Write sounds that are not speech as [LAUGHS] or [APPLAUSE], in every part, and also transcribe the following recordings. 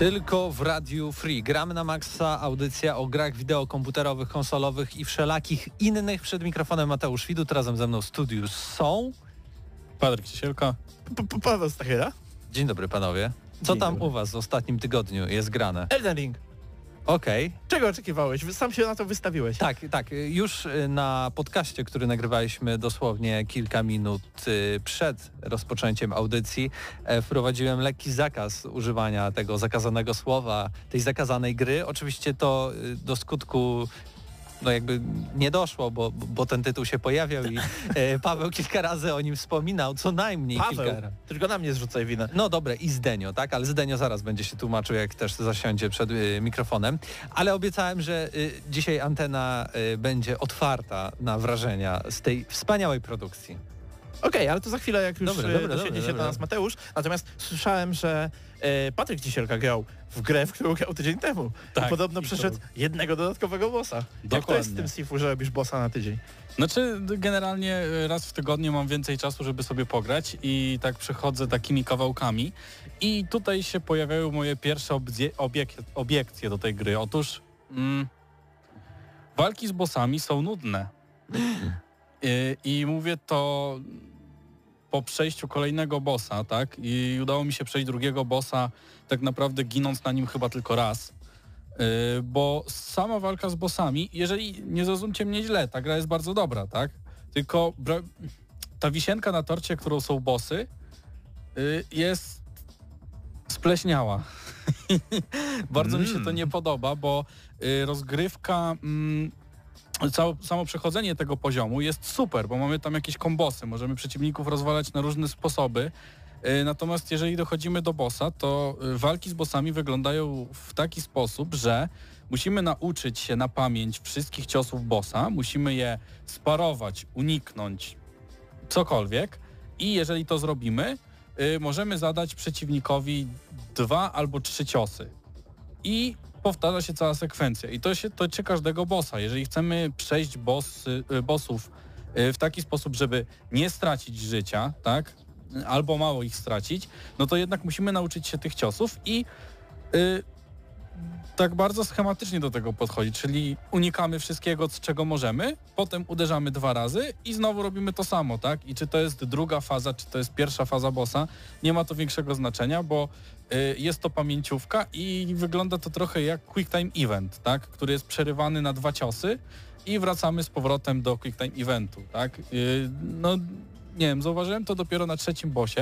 Tylko w Radiu Free. Gramy na Maxa, audycja o grach wideo komputerowych, konsolowych i wszelakich innych. Przed mikrofonem Mateusz Widut, razem ze mną w studiu są... Patryk Ciesielka. Paweł Stachyra. Dzień dobry panowie. Co Dzień tam dobry. u was w ostatnim tygodniu jest grane? Elden Ring. Okej. Czego oczekiwałeś? Sam się na to wystawiłeś. Tak, tak. Już y, na podcaście, który nagrywaliśmy dosłownie kilka minut y, przed rozpoczęciem audycji, e, wprowadziłem lekki zakaz używania tego zakazanego słowa, tej zakazanej gry. Oczywiście to y, do skutku no jakby nie doszło, bo, bo ten tytuł się pojawiał i e, Paweł kilka razy o nim wspominał, co najmniej Paweł, kilka razy. tylko na mnie zrzucaj winę. No dobre, i Zdenio, tak? Ale Zdenio zaraz będzie się tłumaczył, jak też zasiądzie przed y, mikrofonem. Ale obiecałem, że y, dzisiaj antena będzie otwarta na wrażenia z tej wspaniałej produkcji. Okej, ale to za chwilę, jak już Dobra, e, dobra, dobra, się dobra. do nas Mateusz. Natomiast słyszałem, że e, Patryk Dzisielka grał w grę, w którą grał tydzień temu. Tak, I podobno i to- przeszedł jednego dodatkowego bossa. Jak to Dokładnie. jest z tym Sifu, że robisz bossa na tydzień? Znaczy generalnie y, raz w tygodniu mam więcej czasu, żeby sobie pograć i tak przechodzę takimi kawałkami i tutaj się pojawiają moje pierwsze obiek- obiekcje do tej gry. Otóż mm, walki z bossami są nudne. Y, [LAUGHS] I mówię to po przejściu kolejnego bossa, tak? I udało mi się przejść drugiego bossa, tak naprawdę ginąc na nim chyba tylko raz. Yy, bo sama walka z bossami, jeżeli nie zrozumcie mnie źle, ta gra jest bardzo dobra, tak? Tylko ta wisienka na torcie, którą są bossy, yy, jest spleśniała. [LAUGHS] bardzo mi się to Mm. nie podoba, bo yy, rozgrywka, mm, całe, samo przechodzenie tego poziomu jest super, bo mamy tam jakieś kombosy, możemy przeciwników rozwalać na różne sposoby. Yy, Natomiast jeżeli dochodzimy do bossa, to yy, walki z bossami wyglądają w taki sposób, że musimy nauczyć się na pamięć wszystkich ciosów bossa, musimy je sparować, uniknąć, cokolwiek i jeżeli to zrobimy, yy, możemy zadać przeciwnikowi dwa albo trzy ciosy. I powtarza się cała sekwencja. I to się tyczy każdego bossa. Jeżeli chcemy przejść bossy, y, bossów y, w taki sposób, żeby nie stracić życia, tak? Albo mało ich stracić, no to jednak musimy nauczyć się tych ciosów i y, tak bardzo schematycznie do tego podchodzić, czyli unikamy wszystkiego, z czego możemy, potem uderzamy dwa razy i znowu robimy to samo, tak? I czy to jest druga faza, czy to jest pierwsza faza bossa, nie ma to większego znaczenia, bo jest to pamięciówka i wygląda to trochę jak quick time event, tak? Który jest przerywany na dwa ciosy i wracamy z powrotem do quick time eventu, tak? Y, no nie wiem, zauważyłem to dopiero na trzecim bossie.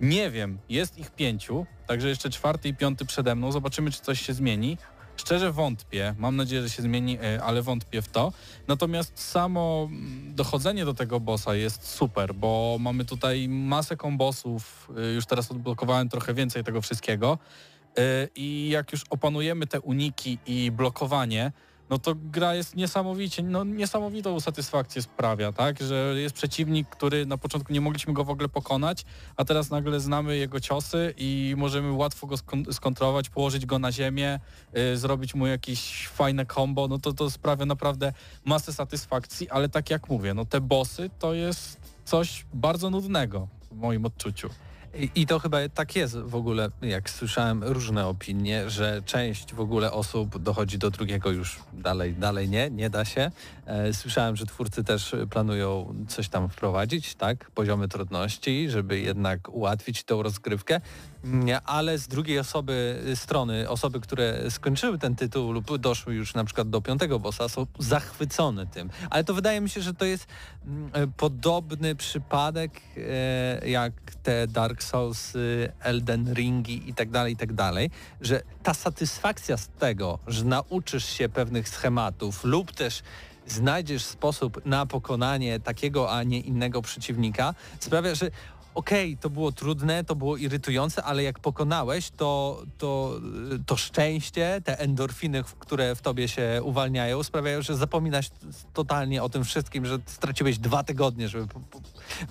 Nie wiem, jest ich pięciu, także jeszcze czwarty i piąty przede mną. Zobaczymy, czy coś się zmieni. Szczerze wątpię, mam nadzieję, że się zmieni, e, ale wątpię w to. Natomiast samo mm, dochodzenie do tego bossa jest super, bo mamy tutaj masę kombosów, e, już teraz odblokowałem trochę więcej tego wszystkiego. E, I jak już opanujemy te uniki i blokowanie, no to gra jest niesamowicie, no niesamowitą satysfakcję sprawia, tak? Że jest przeciwnik, który na początku nie mogliśmy go w ogóle pokonać, a teraz nagle znamy jego ciosy i możemy łatwo go skon- skontrolować, położyć go na ziemię, y, zrobić mu jakieś fajne combo, no to to sprawia naprawdę masę satysfakcji, ale tak jak mówię, no te bossy to jest coś bardzo nudnego w moim odczuciu. I, to chyba tak jest w ogóle, jak słyszałem różne opinie, że część w ogóle osób dochodzi do drugiego już dalej, dalej nie, nie da się. E, słyszałem, że twórcy też planują coś tam wprowadzić, tak, poziomy trudności, żeby jednak ułatwić tą rozgrywkę, Nie, ale z drugiej osoby, strony, osoby, które skończyły ten tytuł lub doszły już na przykład do piątego bossa, są zachwycone tym. Ale to wydaje mi się, że to jest mm, e, podobny przypadek e, jak te Dark Souls, Elden Ringi i tak dalej, i tak dalej, że ta satysfakcja z tego, że nauczysz się pewnych schematów lub też znajdziesz sposób na pokonanie takiego, a nie innego przeciwnika, sprawia, że okej, okay, to było trudne, to było irytujące, ale jak pokonałeś, to, to, to szczęście, te endorfiny, które w tobie się uwalniają, sprawiają, że zapominasz totalnie o tym wszystkim, że straciłeś dwa tygodnie, żeby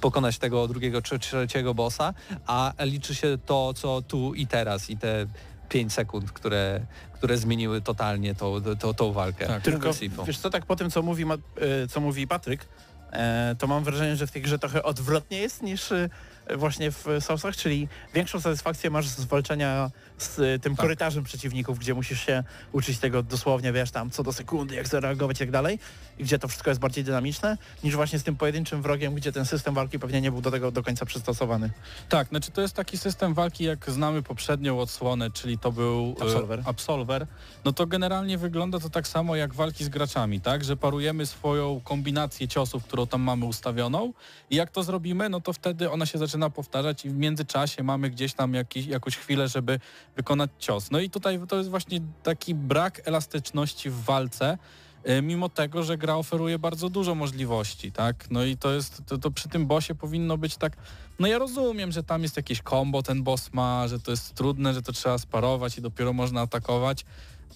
pokonać tego drugiego czy trzeciego bossa, a liczy się to, co tu i teraz i te 5 sekund, które, które zmieniły totalnie tą, tą, tą walkę. Tak, tylko wiesz co, tak po tym, co mówi, e, co mówi Patryk, e, to mam wrażenie, że w tej grze trochę odwrotnie jest niż e, właśnie w Soulsach, czyli większą satysfakcję masz z walczenia z y, tym tak. korytarzem przeciwników, gdzie musisz się uczyć tego dosłownie, wiesz, tam co do sekundy, jak zareagować i tak dalej, i gdzie to wszystko jest bardziej dynamiczne, niż właśnie z tym pojedynczym wrogiem, gdzie ten system walki pewnie nie był do tego do końca przystosowany. Tak, znaczy to jest taki system walki, jak znamy poprzednią odsłonę, czyli to był e, Absolver. Absolver. No to generalnie wygląda to tak samo jak walki z graczami, tak, że parujemy swoją kombinację ciosów, którą tam mamy ustawioną i jak to zrobimy, no to wtedy ona się zaczyna powtarzać i w międzyczasie mamy gdzieś tam jakiś, jakąś chwilę, żeby wykonać cios. No i tutaj to jest właśnie taki brak elastyczności w walce, e, mimo tego, że gra oferuje bardzo dużo możliwości, tak? No i to jest, to, to przy tym bossie powinno być tak, no ja rozumiem, że tam jest jakieś combo ten boss ma, że to jest trudne, że to trzeba sparować i dopiero można atakować,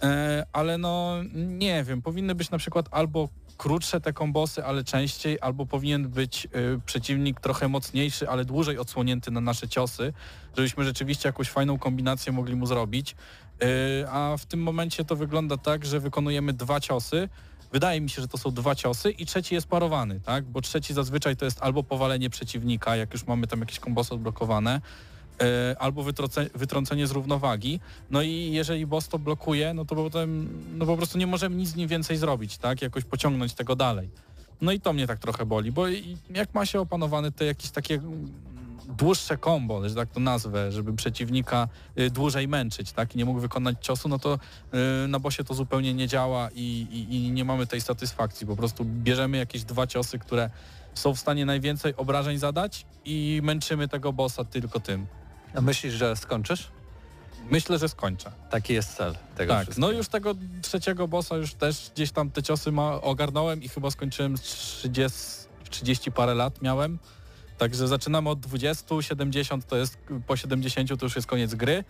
e, ale no nie wiem, powinny być na przykład albo krótsze te kombosy, ale częściej, albo powinien być y, przeciwnik trochę mocniejszy, ale dłużej odsłonięty na nasze ciosy, żebyśmy rzeczywiście jakąś fajną kombinację mogli mu zrobić. Y, a w tym momencie to wygląda tak, że wykonujemy dwa ciosy, Wydaje mi się, że to są dwa ciosy i trzeci jest parowany, tak? Bo trzeci zazwyczaj to jest albo powalenie przeciwnika, jak już mamy tam jakieś kombosy odblokowane, E, albo wytrącenie z równowagi. No i jeżeli boss to blokuje, no to potem no po prostu nie możemy nic z nim więcej zrobić, tak? Jakoś pociągnąć tego dalej. No i to mnie tak trochę boli, bo jak ma się opanowane te jakieś takie dłuższe combo, że tak to nazwę, żeby przeciwnika y, dłużej męczyć, tak? I nie mógł wykonać ciosu, no to y, na bosie to zupełnie nie działa i, i, i nie mamy tej satysfakcji. Po prostu bierzemy jakieś dwa ciosy, które są w stanie najwięcej obrażeń zadać i męczymy tego bossa tylko tym. A myślisz, że skończysz? Myślę, że skończę. Taki jest cel tego Tak, no już tego trzeciego bossa już też gdzieś tam te ciosy ma, ogarnąłem i chyba skończyłem 30, 30 parę lat miałem. Także zaczynamy od 20, 70 to jest, po 70 to już jest koniec gry,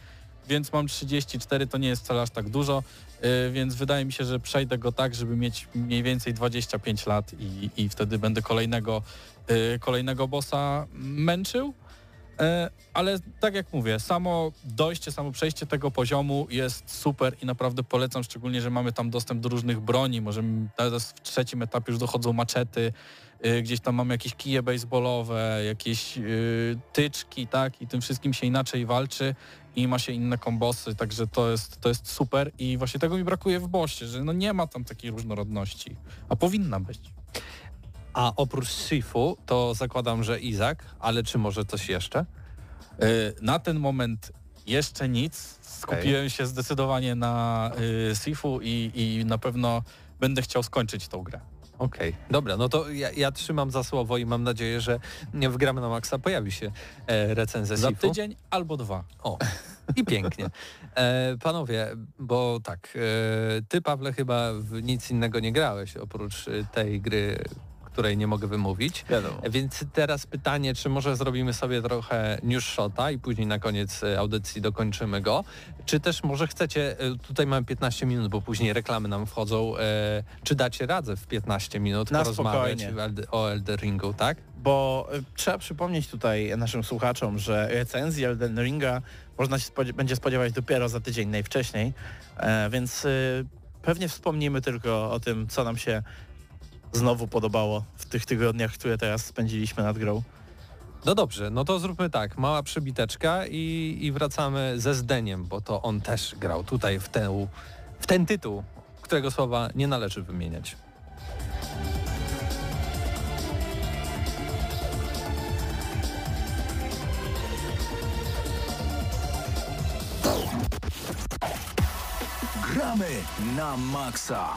więc mam 34, to nie jest wcale aż tak dużo, yy, więc wydaje mi się, że przejdę go tak, żeby mieć mniej więcej 25 lat i, i wtedy będę kolejnego, yy, kolejnego bossa męczył. E, ale tak jak mówię, samo dojście, samo przejście tego poziomu jest super i naprawdę polecam, szczególnie, że mamy tam dostęp do różnych broni. Możemy teraz w trzecim etapie już dochodzą maczety, e, gdzieś tam mamy jakieś kije baseballowe, jakieś e, tyczki, tak? I tym wszystkim się inaczej walczy i ma się inne kombosy, także to jest, to jest super i właśnie tego mi brakuje w boście, że no nie ma tam takiej różnorodności, a powinna być. A oprócz Sifu to zakładam, że Izak, ale czy może coś jeszcze? E, na ten moment jeszcze nic. Skupiłem okay. się zdecydowanie na y, Sifu i, i na pewno będę chciał skończyć tą grę. Okej, okay. dobra, no to ja, ja, trzymam za słowo i mam nadzieję, że w Gramy na Maxa pojawi się e, recenzja Za Sifu. tydzień albo dwa. O, i pięknie. E, panowie, bo tak, e, ty Pawle chyba w nic innego nie grałeś oprócz tej gry, której nie mogę wymówić. Wiadomo. Więc teraz pytanie, czy może zrobimy sobie trochę news shota i później na koniec e, audycji dokończymy go, czy też może chcecie, e, tutaj mamy 15 minut, bo później reklamy nam wchodzą, e, czy dacie radzę w 15 minut na porozmawiać spokojnie. o Elden Ringu, tak? Bo trzeba przypomnieć tutaj naszym słuchaczom, że recenzji Elden Ringa można się spodziew będzie spodziewać dopiero za tydzień najwcześniej, więc pewnie wspomnimy tylko o tym, co nam się znowu podobało w tych tygodniach, które teraz spędziliśmy nad grą. No dobrze, no to zróbmy tak, mała przebiteczka i, i wracamy ze Zdeniem, bo to on też grał tutaj w, tę, w ten tytuł, którego słowa nie należy wymieniać. Gramy na maksa.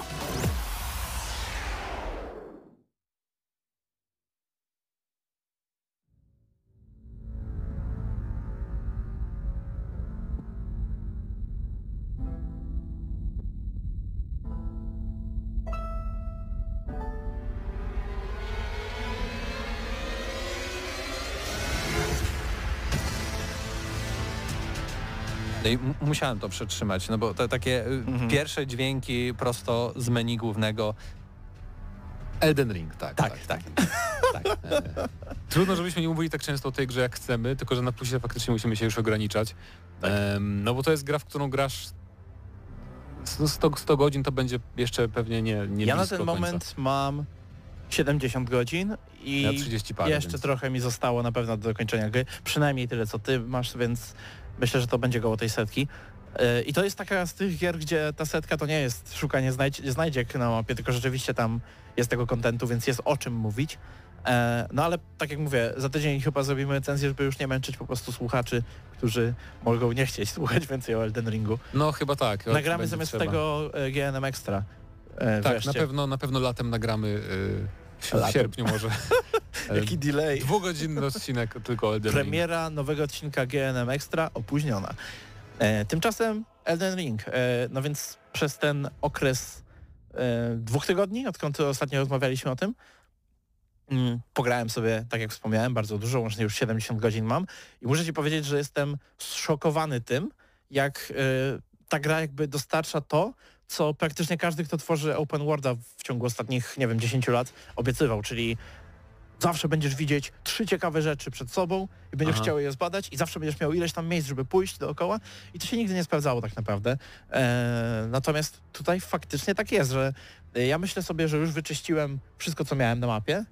I musiałem to przetrzymać, no bo te takie y, Mhm. pierwsze dźwięki prosto z menu głównego. Elden Ring, tak. Tak, tak. tak. [LAUGHS] [LAUGHS] Trudno, żebyśmy nie mówili tak często o tej grze jak chcemy, tylko że na plusie faktycznie musimy się już ograniczać. Em, no bo to jest gra, w którą grasz 100, 100 godzin to będzie jeszcze pewnie nie, nie ja na ten końca. moment mam 70 godzin i Ja 30 parę, jeszcze więc- trochę mi zostało na pewno do dokończenia gry. Przynajmniej tyle, co ty masz, więc myślę, że to będzie koło tej setki. Yy, I to jest taka z tych gier, gdzie ta setka to nie jest szukanie znajdziek na mapie, tylko rzeczywiście tam jest tego kontentu, więc jest o czym mówić. E, No ale tak jak mówię, za tydzień chyba zrobimy recenzję, żeby już nie męczyć po prostu słuchaczy, którzy mogą nie chcieć [LAUGHS] słuchać więcej o Elden Ringu. No chyba tak. Nagramy zamiast trzeba. tego e, GNM Extra. e, Tak, wreszcie. na pewno, na pewno latem nagramy w Latem. sierpniu może. [LAUGHS] Jaki delay. Dwugodzinny odcinek tylko Elden Ring. Premiera nowego odcinka GNM Extra opóźniona. E, tymczasem Elden Ring. E, no więc przez ten okres e, dwóch tygodni, odkąd ostatnio rozmawialiśmy o tym, mm, pograłem sobie, tak jak wspomniałem, bardzo dużo, łącznie już 70 godzin mam i muszę ci powiedzieć, że jestem zszokowany tym, jak e, ta gra jakby dostarcza to, co praktycznie każdy, kto tworzy open worlda w ciągu ostatnich, nie wiem, 10 lat obiecywał, czyli zawsze będziesz widzieć trzy ciekawe rzeczy przed sobą i będziesz Aha. chciał je zbadać i zawsze będziesz miał ileś tam miejsc, żeby pójść dookoła i to się nigdy nie sprawdzało tak naprawdę. E, natomiast tutaj faktycznie tak jest, że ja myślę sobie, że już wyczyściłem wszystko, co miałem na mapie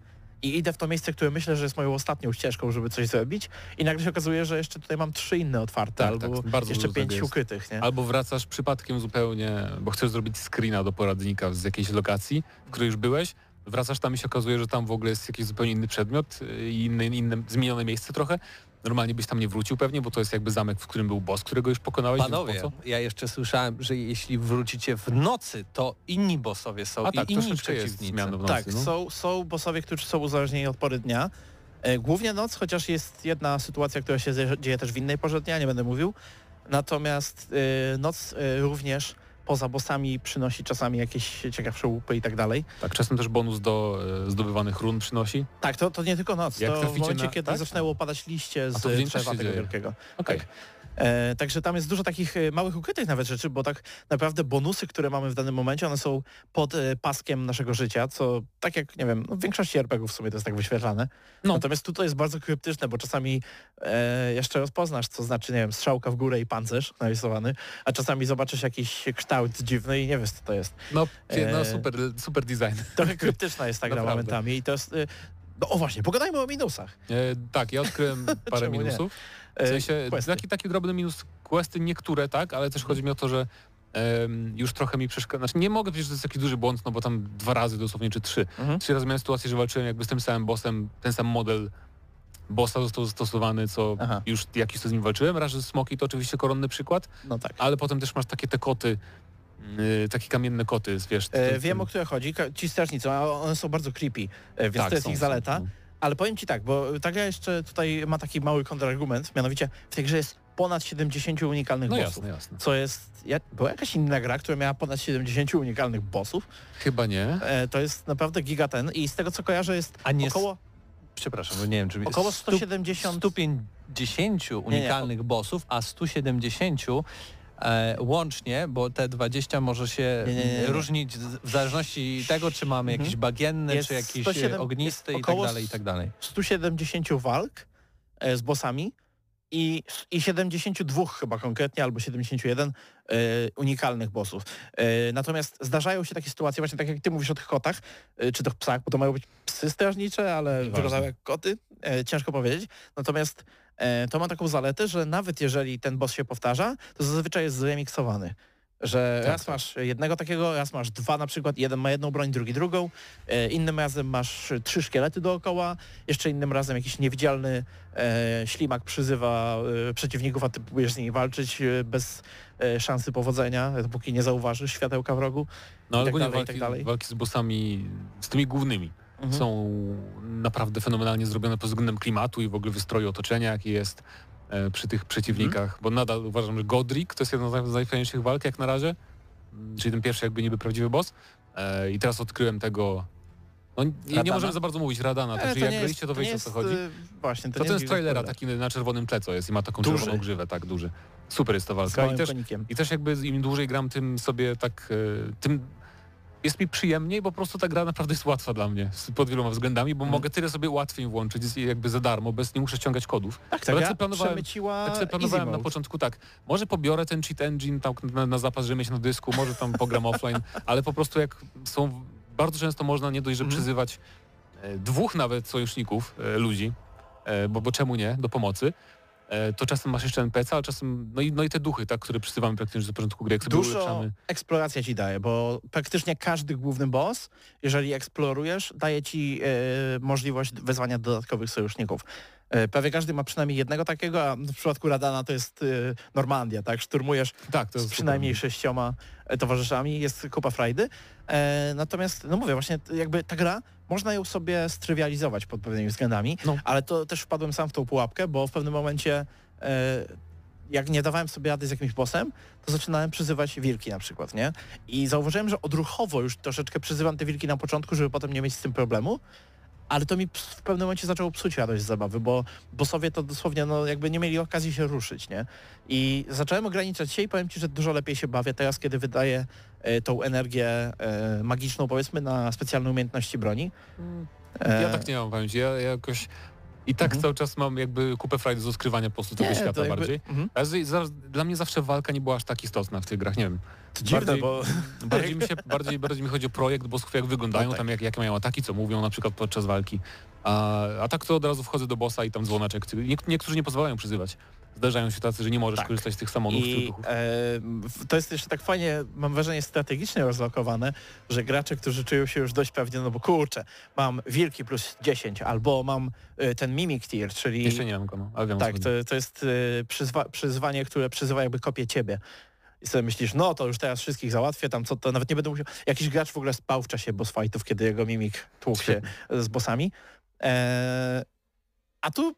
i idę w to miejsce, które myślę, że jest moją ostatnią ścieżką, żeby coś zrobić i nagle się okazuje, że jeszcze tutaj mam trzy inne otwarte Tak, albo tak, bardzo jeszcze dużo pięć jest. ukrytych, nie? Albo wracasz przypadkiem zupełnie, bo chcesz zrobić screena do poradnika z jakiejś lokacji, w której już byłeś, wracasz tam i się okazuje, że tam w ogóle jest jakiś zupełnie inny przedmiot y, i inne, inne, zmienione miejsce trochę. Normalnie byś tam nie wrócił pewnie, bo to jest jakby zamek, w którym był boss, którego już pokonałeś. Panowie, po co? ja jeszcze słyszałem, że jeśli wrócicie w nocy, to inni bossowie są A tak, i inni troszeczkę jest przeciwnicy. nocy. Tak, no. są, są bossowie, którzy są uzależnieni od pory dnia. E, Głównie noc, chociaż jest jedna sytuacja, która się zie- dzieje też w innej porze dnia, nie będę mówił. Natomiast e, noc e, również poza bossami przynosi czasami jakieś ciekawsze łupy i tak dalej. tak, czasem też bonus do e, zdobywanych run przynosi. Tak, to, to nie tylko noc. Jak to w momencie, na- kiedy tak? zaczynało padać liście z drzewa tego wielkiego. Okej. Tak. E, także tam jest dużo takich e, małych ukrytych nawet rzeczy, bo tak naprawdę bonusy, które mamy w danym momencie, one są pod e, paskiem naszego życia, co tak jak, nie wiem, no w większości RPGów w sumie to jest tak wyświetlane. No. Natomiast tutaj jest bardzo kryptyczne, bo czasami e, jeszcze rozpoznasz, co znaczy, nie wiem, strzałka w górę i pancerz narysowany, a czasami zobaczysz jakiś kształt dziwny i nie wiesz, co to jest. No, pie- no E, super, super design. Trochę kryptyczna jest ta gra [LAUGHS] momentami i to jest... E, no o właśnie, pogadajmy o minusach. E, tak, ja odkryłem [LAUGHS] parę minusów. W E, sensie, questy. taki, taki drobny minus questy, niektóre tak, ale też chodzi mi o to, że em, już trochę mi przeszkadza. Znaczy nie mogę powiedzieć, że to jest taki duży błąd, no bo tam dwa razy dosłownie, czy trzy. Mhm. Trzy razy miałem sytuację, że walczyłem jakby z tym samym bossem, ten sam model bossa został zastosowany, co Aha. już jakiś to z nim walczyłem. Raz, że smoki to oczywiście koronny przykład, No tak. ale potem też masz takie te koty, yy, takie kamienne koty, wiesz. E, tym- wiem, o które chodzi. Ci strażnicy, one są bardzo creepy, e, więc tak, to jest są, ich zaleta. są. Ale powiem Ci tak, bo ta gra jeszcze tutaj ma taki mały kontrargument, mianowicie w tej grze jest ponad 70 unikalnych No bossów. jasne, jasne. Co jest... Ja, była jakaś inna gra, która miała ponad 70 unikalnych bossów. Chyba nie. E, to jest naprawdę giga ten i z tego co kojarzę jest A nie około... Przepraszam, bo nie wiem, czy... Około stu- 170 150 unikalnych bossów, a 170 e, łącznie, bo te 20 może się Nie, nie, nie, różnić w zależności tego, czy mamy Mhm. jakiś bagienny, Jest czy jakiś 107 ognisty i tak dalej, i tak dalej. 170 walk e, z bossami i, i 72 chyba konkretnie, albo 71 e, unikalnych bossów. E, natomiast zdarzają się takie sytuacje, właśnie tak jak ty mówisz o tych kotach, czy tych psach, bo to mają być psy strażnicze, ale wyglądają jak koty, ciężko powiedzieć. Natomiast to ma taką zaletę, że nawet jeżeli ten boss się powtarza, to zazwyczaj jest zremiksowany. Że Tak, raz tak. masz jednego takiego, raz masz dwa na przykład, jeden ma jedną broń, drugi drugą, e, innym razem masz trzy szkielety dookoła, jeszcze innym razem jakiś niewidzialny e, ślimak przyzywa e, przeciwników, a ty próbujesz z nimi walczyć e, bez e, szansy powodzenia, dopóki nie zauważysz światełka w rogu. No i ale tak dalej, i walki, tak dalej. walki z bossami, z tymi głównymi Mhm. są naprawdę fenomenalnie zrobione pod względem klimatu i w ogóle wystroju otoczenia, jaki jest e, przy tych przeciwnikach, Mhm. bo nadal uważam, że Godric to jest jedna z naj- z najfajniejszych walk jak na razie, czyli ten pierwszy jakby niby prawdziwy boss e, i teraz odkryłem tego no, nie, nie możemy za bardzo mówić Radana, E, to jak nie byliście jest- to wiecie o co chodzi. e, Właśnie, to, To ten jest z trailera taki na czerwonym tle co jest i ma taką Duży. czerwoną grzywę, tak duży. Super jest ta walka i też, konikiem. i też jakby im dłużej gram, tym sobie tak, e, tym jest mi przyjemniej, bo po prostu ta gra naprawdę jest łatwa dla mnie pod wieloma względami, bo Mhm. mogę tyle sobie łatwiej włączyć jakby za darmo, bez nie muszę ściągać kodów. Tak, tak, ja planowałem- Tak sobie planowałem na początku tak, może pobiorę ten cheat engine tam na, na zapas, żeby mieć na dysku, może tam pogram [LAUGHS] offline, ale po prostu jak są, bardzo często można nie dość, że Mhm. przyzywać e, dwóch nawet sojuszników, e, ludzi, e, bo, bo czemu nie, do pomocy, to czasem masz jeszcze NPC, ale czasem, no i, no i te duchy, tak, które przyzywamy praktycznie do początku gry, jak sobie Dużo ulepszamy. eksploracja ci daje, bo praktycznie każdy główny boss, jeżeli eksplorujesz, daje ci e, możliwość wezwania dodatkowych sojuszników. E, prawie każdy ma przynajmniej jednego takiego, a w przypadku Radana to jest e, Normandia, tak? Szturmujesz Tak, to z przynajmniej super. sześcioma e, towarzyszami, jest kupa frajdy. E, natomiast, no mówię, właśnie jakby ta gra, można ją sobie strywializować pod pewnymi względami, No. ale to też wpadłem sam w tą pułapkę, bo w pewnym momencie e, jak nie dawałem sobie rady z jakimś bossem, to zaczynałem przyzywać wilki na przykład, nie? I zauważyłem, że odruchowo już troszeczkę przyzywam te wilki na początku, żeby potem nie mieć z tym problemu, ale to mi w pewnym momencie zaczęło psuć radość z zabawy, bo bossowie to dosłownie no, jakby nie mieli okazji się ruszyć, nie? I zacząłem ograniczać się i powiem Ci, że dużo lepiej się bawię teraz, kiedy wydaję e, tą energię e, magiczną, powiedzmy, na specjalne umiejętności broni. E, Ja tak nie mam pamięci, ja, ja jakoś i tak Mhm. cały czas mam jakby kupę frajdy z odkrywania po prostu tego nie, świata jakby- bardziej. Mhm. Ale dla mnie zawsze walka nie była aż tak istotna w tych grach, nie wiem. To dziwne, Bardziej- bo... [LAUGHS] Bardziej mi, się, bardziej, bardziej mi chodzi o projekt, bossów jak wyglądają, No tak. tam jak, jakie mają ataki, co mówią na przykład podczas walki. A, a tak to od razu wchodzę do bossa i tam dzwoneczek. Nie, niektórzy nie pozwalają przyzywać. Zdarzają się tacy, że nie możesz Tak. korzystać z tych czy I e, to jest jeszcze tak fajnie, mam wrażenie, strategicznie rozlokowane, że gracze, którzy czują się już dość pewnie, no bo kurczę, mam wilki plus 10, albo mam e, ten mimic tier, czyli... Jeszcze nie wiem go, no, ale wiem Tak, to, to jest e, przyzwa, przyzwanie, które przyzywa jakby kopię ciebie. I sobie myślisz, no to już teraz wszystkich załatwię, tam co to, nawet nie będę musiał... Jakiś gracz w ogóle spał w czasie boss fightów, kiedy jego mimik tłukł się [LAUGHS] z bossami. E, a tu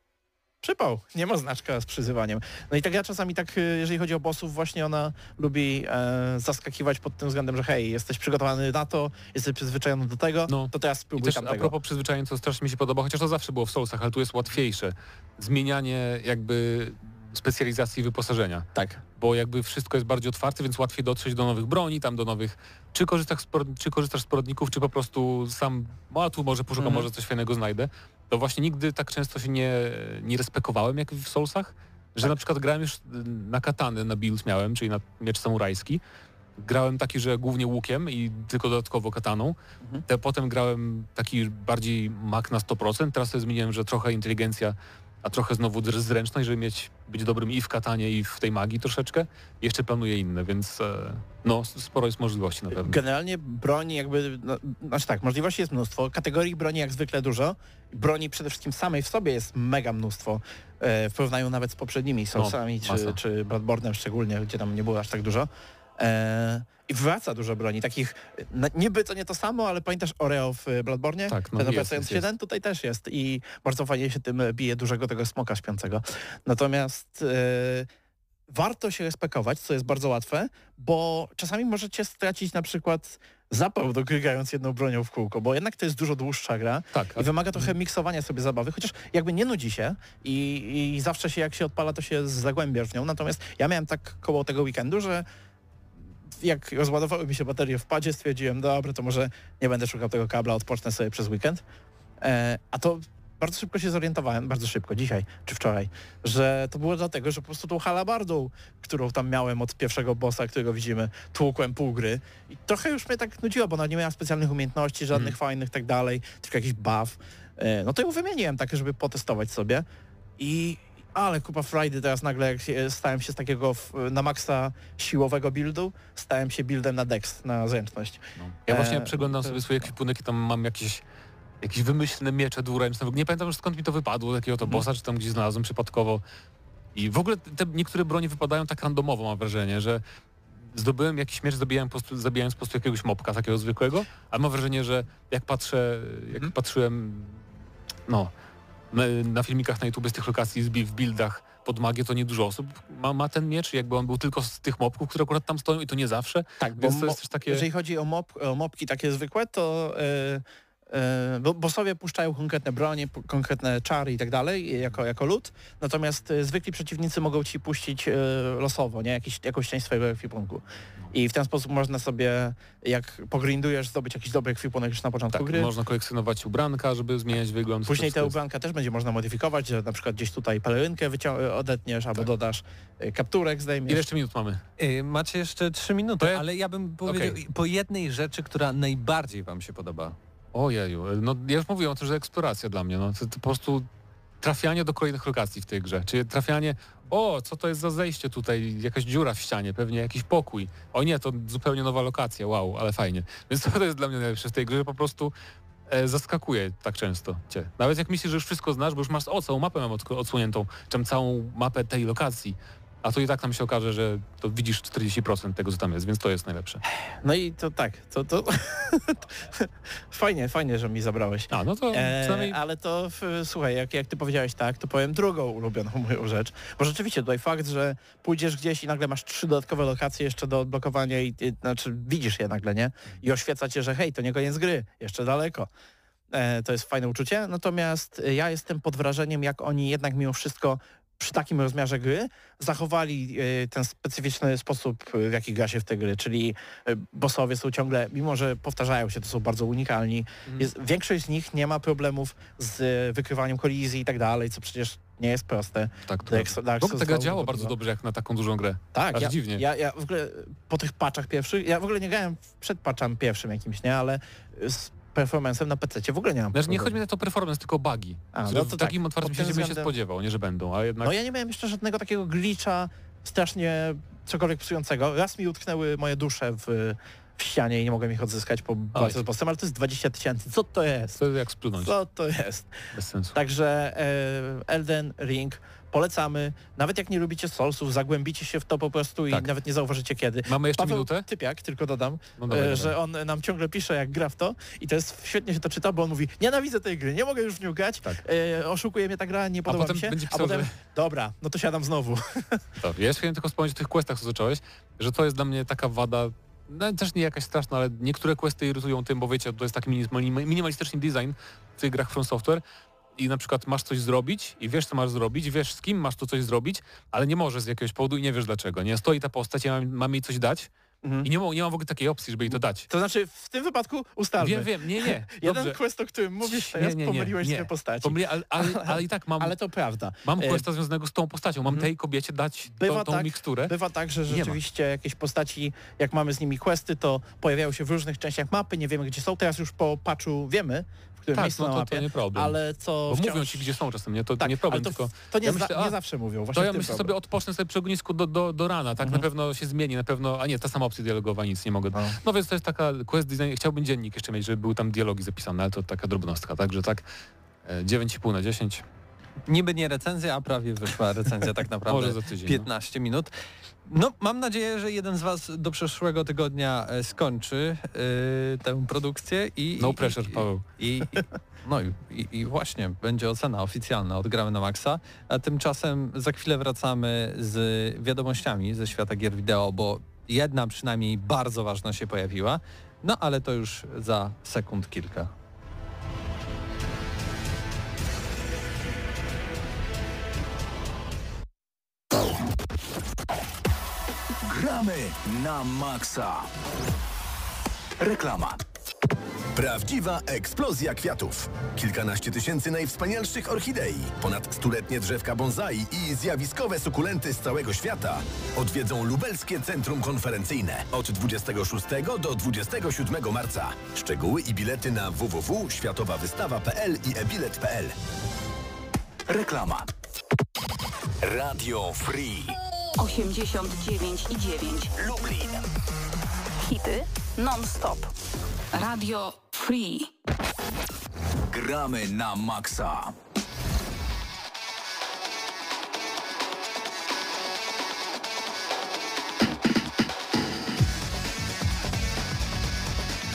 przypał, nie ma znaczka z przyzywaniem. No i ta gra czasami tak, e, jeżeli chodzi o bossów, właśnie ona lubi e, zaskakiwać pod tym względem, że hej, jesteś przygotowany na to, jesteś przyzwyczajony do tego, No. to teraz I spróbuj też a tamtego. propos przyzwyczajeń, co strasznie mi się podoba, chociaż to zawsze było w Soulsach, ale tu jest łatwiejsze. Zmienianie jakby specjalizacji wyposażenia. Tak. bo jakby wszystko jest bardziej otwarte, więc łatwiej dotrzeć do nowych broni, tam do nowych... Czy korzystasz z, czy korzystasz z poradników, czy po prostu sam, a tu może poszukam, Mhm. może coś fajnego znajdę. To właśnie nigdy tak często się nie, nie respekowałem jak w Soulsach, że Tak. na przykład grałem już na katany, na build miałem, czyli na miecz samurajski. Grałem taki, że głównie łukiem i tylko dodatkowo kataną. Mhm. Te, potem grałem taki bardziej mak na 100%. Teraz sobie zmieniłem, że trochę inteligencja, a trochę znowu zręczność, żeby mieć, być dobrym i w katanie, i w tej magii troszeczkę. Jeszcze planuję inne, więc e, no, sporo jest możliwości na pewno. Generalnie broni jakby, no, znaczy tak, możliwości jest mnóstwo, kategorii broni jak zwykle dużo, broni przede wszystkim samej w sobie jest mega mnóstwo, e, w porównaniu nawet z poprzednimi Soulsami No, masa. czy, czy Bloodborne'em szczególnie, gdzie tam nie było aż tak dużo. E, I wraca dużo broni, takich, niby to nie to samo, ale pamiętasz Oreo w e, Bloodborne? Tak, no Ten jest, jest, się jest. ten tutaj też jest i bardzo fajnie się tym bije dużego tego smoka śpiącego. Natomiast e, warto się respekować, co jest bardzo łatwe, bo czasami możecie stracić na przykład zapał do gry grając jedną bronią w kółko, bo jednak to jest dużo dłuższa gra Tak, i wymaga trochę miksowania sobie zabawy, chociaż jakby nie nudzi się i, i zawsze się jak się odpala, to się zagłębiasz w nią. Natomiast ja miałem tak koło tego weekendu, że jak rozładowały mi się baterie w padzie, stwierdziłem, dobra, to może nie będę szukał tego kabla, odpocznę sobie przez weekend. E, a to bardzo szybko się zorientowałem, bardzo szybko, dzisiaj czy wczoraj, że to było dlatego, że po prostu tą halabardą, którą tam miałem od pierwszego bossa, którego widzimy, tłukłem pół gry i trochę już mnie tak nudziło, bo ona nie miała specjalnych umiejętności, żadnych fajnych tak dalej, tylko jakiś buff. E, No to ją wymieniłem tak, żeby potestować sobie i ale kupa Friday teraz nagle jak się- stałem się z takiego na maksa siłowego buildu, stałem się buildem na dex, na zręczność. No. Ja właśnie E, przeglądam to sobie swój ekwipunek i tam mam jakieś, jakieś wymyślne miecze dwuręczne. Nie pamiętam już skąd mi to wypadło, takiego to Mhm. bossa, czy tam gdzieś znalazłem przypadkowo. I w ogóle te niektóre broni wypadają tak randomowo, mam wrażenie, że zdobyłem jakiś miecz, zabijałem po prostu, zabijając po prostu jakiegoś mopka takiego zwykłego, ale mam wrażenie, że jak patrzę, jak Mhm. patrzyłem no, na, filmikach na YouTube z tych lokacji w buildach pod magię, to nie dużo osób ma, ma ten miecz, jakby on był tylko z tych mopków, które akurat tam stoją i to nie zawsze. Tak, bo Więc to jest też takie... jeżeli chodzi o, mop, o mopki takie zwykłe, to e, bo, bo sobie puszczają konkretne bronie, konkretne czary i tak dalej, jako, jako lód, natomiast e, zwykli przeciwnicy mogą ci puścić e, losowo, nie? Jakiś, jakąś część swojego ekwipunku. I w ten sposób można sobie, jak pogrindujesz, zdobyć jakiś dobry ekwipunek już na początku Tak, gry. można kolekcjonować ubranka, żeby zmieniać wygląd. Później te ubranka też będzie można modyfikować, że na przykład gdzieś tutaj pelerynkę wycią- odetniesz, albo Tak. dodasz e, kapturek, zdejmiesz. Ile jeszcze minut mamy? Y, Macie jeszcze trzy minuty, ale ja bym powiedział po jednej rzeczy, która najbardziej wam się podoba. Ojeju, no ja już mówiłem o tym, że eksploracja dla mnie, no to, to po prostu trafianie do kolejnych lokacji w tej grze, czyli trafianie, o, co to jest za zejście tutaj, jakaś dziura w ścianie, pewnie jakiś pokój, o nie, to zupełnie nowa lokacja, wow, ale fajnie. Więc to, jest dla mnie najlepsze w tej grze, po prostu e, zaskakuje tak często cię. Nawet jak myślisz, że już wszystko znasz, bo już masz, o, całą mapę mam odsłoniętą, czym całą mapę tej lokacji, a to i tak tam się okaże, że to widzisz 40% tego, co tam jest, więc to jest najlepsze. No i to tak, to, to [LAUGHS] fajnie, fajnie, że mi zabrałeś. A, no to E, przynajmniej... ale to słuchaj, jak, jak ty powiedziałeś tak, to powiem drugą ulubioną [LAUGHS] moją rzecz. Bo rzeczywiście tutaj fakt, że pójdziesz gdzieś i nagle masz trzy dodatkowe lokacje jeszcze do odblokowania i, i znaczy widzisz je nagle, nie? I oświeca cię, że hej, to nie koniec gry, jeszcze daleko. E, to jest fajne uczucie. Natomiast e, ja jestem pod wrażeniem, jak oni jednak mimo wszystko przy takim rozmiarze gry zachowali e, ten specyficzny sposób, e, w jaki gra się w te gry, czyli e, bossowie są ciągle, mimo że powtarzają się, to są bardzo unikalni, Mhm. jest, większość z nich nie ma problemów z wykrywaniem kolizji i tak dalej, co przecież nie jest proste. Tak, to Dark, Dark Souls działa dwa- bardzo dobrze jak na taką dużą grę. Tak, aż ja, dziwnie. Ja, ja w ogóle po tych patchach pierwszych, ja w ogóle nie grałem przed patchem pierwszym jakimś, nie, ale z performance'em na PC w ogóle nie mam Znaczy, nie chodzi mi na to performance, tylko bugi, A, no w to takim tak, otwartym świecie bym się względem- spodziewał, nie że będą, a jednak... No ja nie miałem jeszcze żadnego takiego glitcha strasznie cokolwiek psującego. Raz mi utknęły moje dusze w, w ścianie i nie mogłem ich odzyskać po walce z bossem, ale to jest 20 tysięcy. Co to jest? To jak splunąć, Co to jest? bez sensu. Także e, Elden Ring polecamy. Nawet jak nie lubicie Soulsów, zagłębicie się w to po prostu i Tak. nawet nie zauważycie kiedy. Mamy jeszcze Paweł minutę? Typiak, tylko dodam, No dawaj, e, że on nam ciągle pisze jak gra w to i to jest świetnie się to czyta, bo on mówi nienawidzę tej gry, nie mogę już w nią grać, Tak. e, oszukuje mnie ta gra, nie podoba mi się, będzie a pisał, potem że... dobra, no to siadam znowu. [LAUGHS] Dobrze, ja chciałem tylko wspomnieć o tych questach, co zacząłeś, że to jest dla mnie taka wada, no, też nie jakaś straszna, ale niektóre questy irytują tym, bo wiecie, to jest taki minimal- minimalistyczny design w tych grach From Software i na przykład masz coś zrobić i wiesz, co masz zrobić, wiesz, z kim masz to coś zrobić, ale nie możesz z jakiegoś powodu i nie wiesz dlaczego, nie? Stoi ta postać, ja mam, mam jej coś dać Mhm. i nie, ma, nie mam w ogóle takiej opcji, żeby jej to dać. To znaczy w tym wypadku ustalmy. Wiem, wiem, nie, nie. [LAUGHS] Jeden quest, o którym mówisz teraz, nie, nie, pomyliłeś nie. postaci. Pomyli, ale, ale, [LAUGHS] ale i tak mam, Ale to prawda. mam e, questa związanego z tą postacią, mam mhm. tej kobiecie dać Bywa tą, tą tak, miksturę. Bywa tak, że rzeczywiście jakieś postaci, jak mamy z nimi questy, to pojawiają się w różnych częściach mapy, nie wiemy gdzie są. Teraz już po patchu wiemy, którym Tak, miejscu no na to, mapie, to nie problem. ale co wciąż... mówią ci, gdzie są czasem, nie? To, to tak, nie problem, to, tylko... to nie, ja za, myślę, nie a, zawsze mówią. Właśnie To ja myślę problem. sobie, odpocznę sobie przy ognisku do, do, do rana, tak? Mhm. Na pewno się zmieni, na pewno... A nie, ta sama opcja dialogowa, nic nie mogę... No. No więc to jest taka quest design, chciałbym dziennik jeszcze mieć, żeby były tam dialogi zapisane, ale to taka drobnostka, także tak e, 9,5 na 10, Niby nie recenzja, a prawie wyszła recenzja tak [LAUGHS] naprawdę. może za tydzień. no. 15 minut. No, mam nadzieję, że jeden z Was do przyszłego tygodnia e, skończy e, tę produkcję i... No i- pressure, i, Paweł. I, i, no i, i, właśnie będzie ocena oficjalna od Gramy na Maxa, a tymczasem za chwilę wracamy z wiadomościami ze świata gier wideo, bo jedna przynajmniej bardzo ważna się pojawiła, no ale to już za sekund kilka. Na maksa. Reklama. Prawdziwa eksplozja kwiatów. Kilkanaście tysięcy najwspanialszych orchidei, ponad stuletnie drzewka bonsai i zjawiskowe sukulenty z całego świata odwiedzą Lubelskie Centrum Konferencyjne od 26 do 27 marca. Szczegóły i bilety na www.światowawystawa.pl i ebilet.pl. Reklama. Radio Free. 89 i 9. Lublin. Hity non-stop. Radio Free. Gramy na maksa.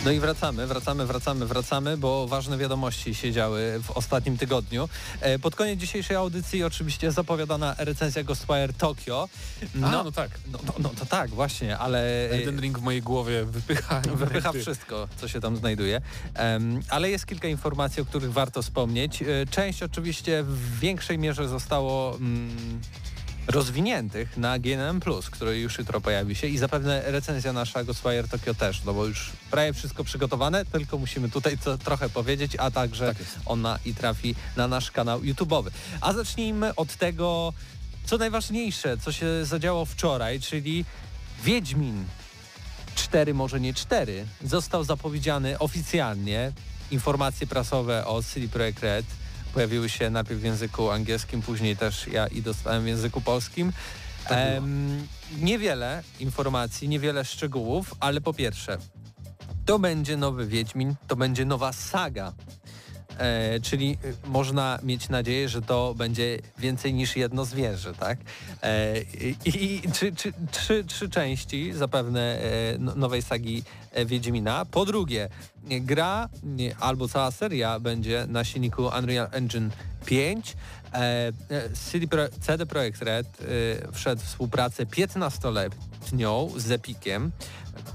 No i wracamy, wracamy, wracamy, wracamy, bo ważne wiadomości się działy w ostatnim tygodniu. E, Pod koniec dzisiejszej audycji oczywiście zapowiadana recenzja Ghostwire Tokyo. No, no tak. No, no, no to tak, właśnie, ale... Jeden ring w mojej głowie wypycha. [LAUGHS] Wypycha wszystko, co się tam znajduje. Ale jest kilka informacji, o których warto wspomnieć. E, Część oczywiście w większej mierze zostało mm, rozwiniętych na GNM+, który już jutro pojawi się i zapewne recenzja nasza Ghostwire Tokyo też, no bo już prawie wszystko przygotowane, tylko musimy tutaj co, trochę powiedzieć, a także Tak ona i trafi na nasz kanał YouTube'owy. A zacznijmy od tego, co najważniejsze, co się zadziało wczoraj, czyli Wiedźmin 4, może nie 4, został zapowiedziany oficjalnie. Informacje prasowe o CD Projekt Red pojawiły się najpierw w języku angielskim, później też ja i dostałem w języku polskim. Em, niewiele informacji, niewiele szczegółów, ale po pierwsze, to będzie nowy Wiedźmin, to będzie nowa saga. E, czyli y, można mieć nadzieję, że to będzie więcej niż jedno zwierzę, tak? E, I i trzy, trzy, trzy, trzy części zapewne e, no- nowej sagi e, Wiedźmina. Po drugie, gra albo cała seria będzie na silniku Unreal Engine 5. E, CD, Pro, CD Projekt Red e, wszedł w współpracę 15-letnią z Epiciem,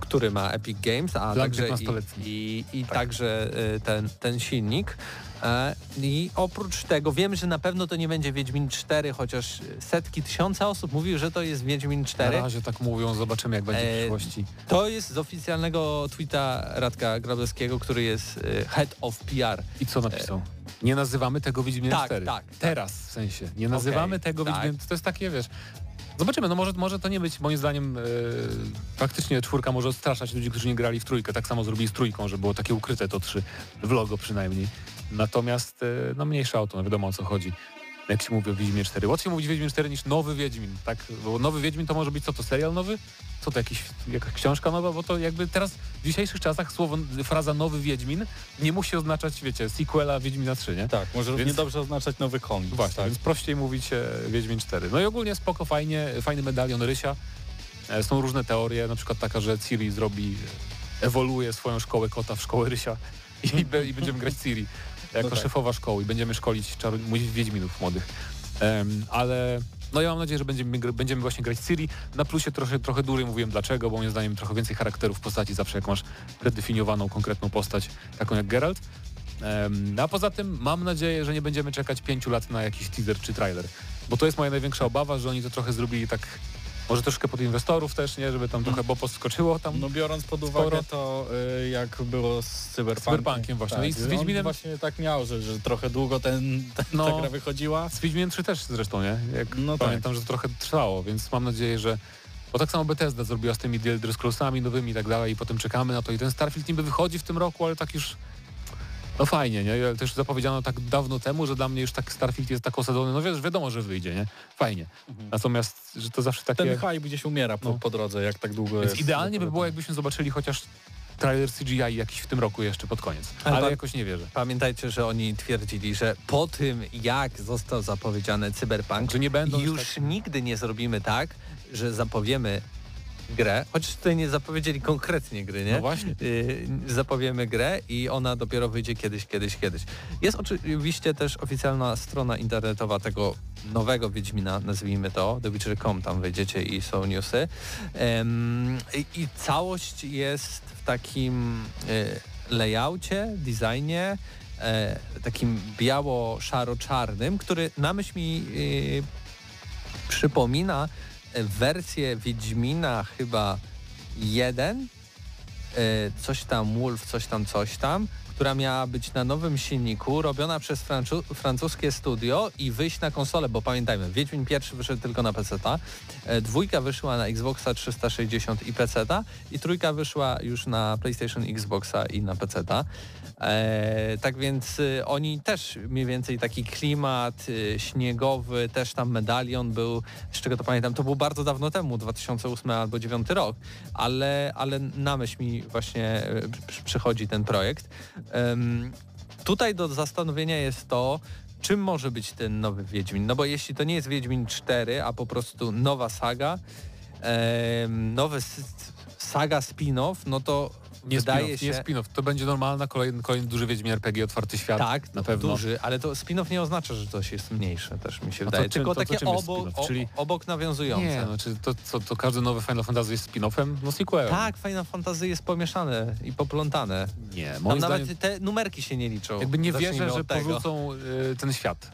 który ma Epic Games, a Dla także i, 15-letnich. i, i także y, ten, ten silnik. E, I oprócz tego wiem, że na pewno to nie będzie Wiedźmin 4, chociaż setki, tysiące osób mówiły, że to jest Wiedźmin Na 4. razie tak mówią, zobaczymy jak będzie w E, przyszłości. To jest z oficjalnego tweeta Radka Grabowskiego, który jest head of PR. I co napisał? Nie nazywamy tego Wiedźminem Tak, 4. tak, tak. Teraz w sensie. Nie nazywamy Okej, tego tak. Wiedźminem. To jest takie, wiesz... Zobaczymy, no może, może to nie być, moim zdaniem, e, faktycznie czwórka może odstraszać ludzi, którzy nie grali w trójkę. Tak samo zrobili z trójką, że było takie ukryte to trzy, w logo przynajmniej. Natomiast, e, no mniejsza o to, no wiadomo o co chodzi. Jak się mówi o Wiedźmie 4. Łatwiej mówić Wiedźmin 4 niż nowy Wiedźmin, tak? Bo nowy Wiedźmin to może być co to, serial nowy? Co to, jakiś, jakaś książka nowa? Bo to jakby teraz w dzisiejszych czasach słowo, fraza nowy Wiedźmin nie musi oznaczać, wiecie, sequela Wiedźmina 3, nie? Tak, może Więc- dobrze oznaczać nowy komiks. Właśnie, tak. więc prościej mówić e, Wiedźmin 4. No i ogólnie spoko, fajnie, fajny medalion Rysia. E, są różne teorie, na przykład taka, że Ciri zrobi, e, ewoluuje swoją szkołę kota w szkołę Rysia [LAUGHS] i, be, i będziemy grać Ciri jako No tak. szefowa szkoły i będziemy szkolić czaru, Wiedźminów młodych. Em, ale no ja mam nadzieję, że będziemy, będziemy właśnie grać Ciri. Na plusie trochę, trochę dłużej mówiłem dlaczego, bo moim zdaniem trochę więcej charakterów postaci zawsze jak masz predefiniowaną, konkretną postać, taką jak Geralt. Em, a poza tym mam nadzieję, że nie będziemy czekać pięciu lat na jakiś teaser czy trailer. Bo to jest moja największa obawa, że oni to trochę zrobili tak, może troszkę pod inwestorów też, nie? Żeby tam trochę bo podskoczyło tam. No biorąc pod uwagę Sporo. to, y, jak było z Cyberpunkiem. Cyberpunkiem właśnie. Tak, No i z on Wiedźminem- właśnie tak miał, że, że trochę długo ten, ten, No. ta gra wychodziła. Z Wiedźminem 3 też zresztą, nie? Jak No tak. pamiętam, że to trochę trwało, więc mam nadzieję, że bo tak samo Bethesda zrobiła z tymi Elder Scrollsami nowymi i tak dalej i potem czekamy na to i ten Starfield niby wychodzi w tym roku, ale tak już no fajnie, nie? Też zapowiedziano tak dawno temu, że dla mnie już tak Starfield jest tak osadzony, no wiesz, wiadomo, że wyjdzie, nie? Fajnie. Natomiast, że to zawsze takie... Ten hype gdzieś umiera po, No. po drodze, jak tak długo Więc jest. idealnie by było, jakbyśmy zobaczyli chociaż trailer CGI jakiś w tym roku jeszcze pod koniec. Ale Ale, jakoś nie wierzę. Pamiętajcie, że oni twierdzili, że po tym jak został zapowiedziany Cyberpunk, Że nie będą już już tak- nigdy nie zrobimy tak, że zapowiemy grę, chociaż tutaj nie zapowiedzieli konkretnie gry, nie? No właśnie. Y, zapowiemy grę i ona dopiero wyjdzie kiedyś, kiedyś, kiedyś. Jest oczywiście też oficjalna strona internetowa tego nowego Wiedźmina, nazwijmy to, TheWitcher.com, tam wejdziecie i są newsy. I całość jest w takim y, layoutie, designie, e, takim biało-szaro-czarnym, który na myśl mi y, przypomina wersję Wiedźmina chyba 1 coś tam Wolf, coś tam, coś tam, która miała być na nowym silniku, robiona przez francu francuskie studio i wyjść na konsolę, bo pamiętajmy, Wiedźmin pierwszy wyszedł tylko na PC-ta, e, dwójka wyszła na Xboxa 360 i PC-ta i trójka wyszła już na PlayStation, Xboxa i na PC-ta. E, tak więc y, oni też mniej więcej taki klimat y, śniegowy, też tam medalion był, z czego to pamiętam, to było bardzo dawno temu, 2008 albo 2009 rok, ale, ale na myśl mi właśnie y, przychodzi ten projekt. tutaj do zastanowienia jest to, czym może być ten nowy Wiedźmin, no bo jeśli to nie jest Wiedźmin 4, a po prostu nowa saga, nowy saga spin-off, no to nie wydaje spin się... Nie spin-off, to będzie normalna kolejny, kolejny duży Wiedźmin RPG, otwarty świat. Tak, na pewno. duży, ale to spin-off nie oznacza, że coś jest mniejsze, też mi się wydaje. to, Tylko to, to, takie obok, Czyli... obok nawiązujące. Nie, znaczy to, to, to każdy nowy Final Fantasy jest spin-offem? No sequelem. Tak, Final Fantasy jest pomieszane i poplątane. Nie, moim Tam nawet te numerki się nie liczą. Jakby nie wierzę, że porzucą y, ten świat.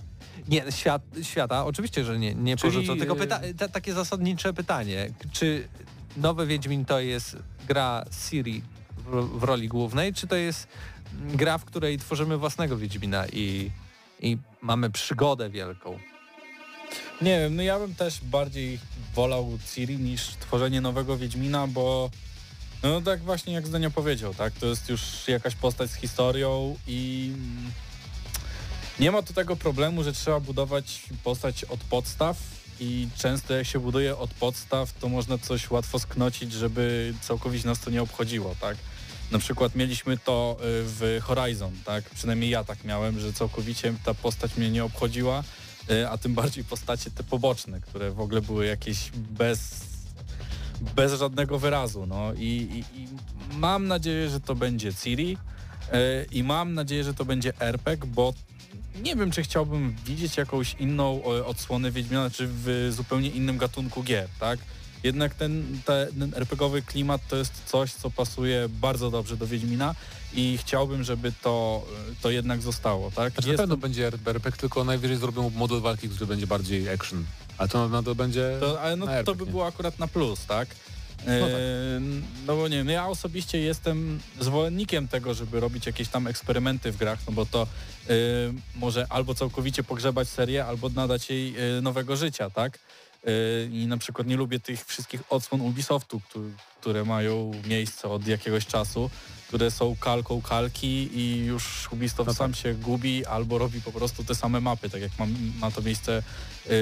Nie, świat, świata, oczywiście, że nie, nie Czyli... porzucą. Tylko pyta te, takie zasadnicze pytanie. Czy nowy Wiedźmin to jest gra Siri w, w roli głównej, czy to jest gra, w której tworzymy własnego Wiedźmina i, i mamy przygodę wielką? Nie wiem, no ja bym też bardziej wolał Ciri niż tworzenie nowego Wiedźmina, bo no tak właśnie jak Zdania powiedział, tak, to jest już jakaś postać z historią i nie ma tu tego problemu, że trzeba budować postać od podstaw i często jak się buduje od podstaw, to można coś łatwo sknocić, żeby całkowicie nas to nie obchodziło, tak. Na przykład mieliśmy to y, w Horizon, tak? Przynajmniej ja tak miałem, że całkowicie ta postać mnie nie obchodziła, y, a tym bardziej postacie te poboczne, które w ogóle były jakieś bez, bez żadnego wyrazu. No. I, i, i mam nadzieję, że to będzie Ciri y, i mam nadzieję, że to będzie RPG, bo nie wiem, czy chciałbym widzieć jakąś inną odsłonę Wiedźmina, czy w zupełnie innym gatunku gier, tak? jednak ten, ten RPGowy klimat to jest coś, co pasuje bardzo dobrze do Wiedźmina i chciałbym, żeby to, to jednak zostało, tak? Znaczy jest... na pewno będzie RPG, tylko najwyżej zrobią model walki, który będzie bardziej action. A to na to będzie. To, ale no, to by było akurat na plus, tak? No, tak. no bo nie wiem, ja osobiście jestem zwolennikiem tego, żeby robić jakieś tam eksperymenty w grach, no bo to yy, może albo całkowicie pogrzebać serię, albo nadać jej yy, nowego życia, tak? i na przykład nie lubię tych wszystkich odsłon Ubisoftu, które mają miejsce od jakiegoś czasu, które są kalką kalki i już Ubisoft no sam tak. się gubi albo robi po prostu te same mapy, tak jak ma, ma to miejsce y,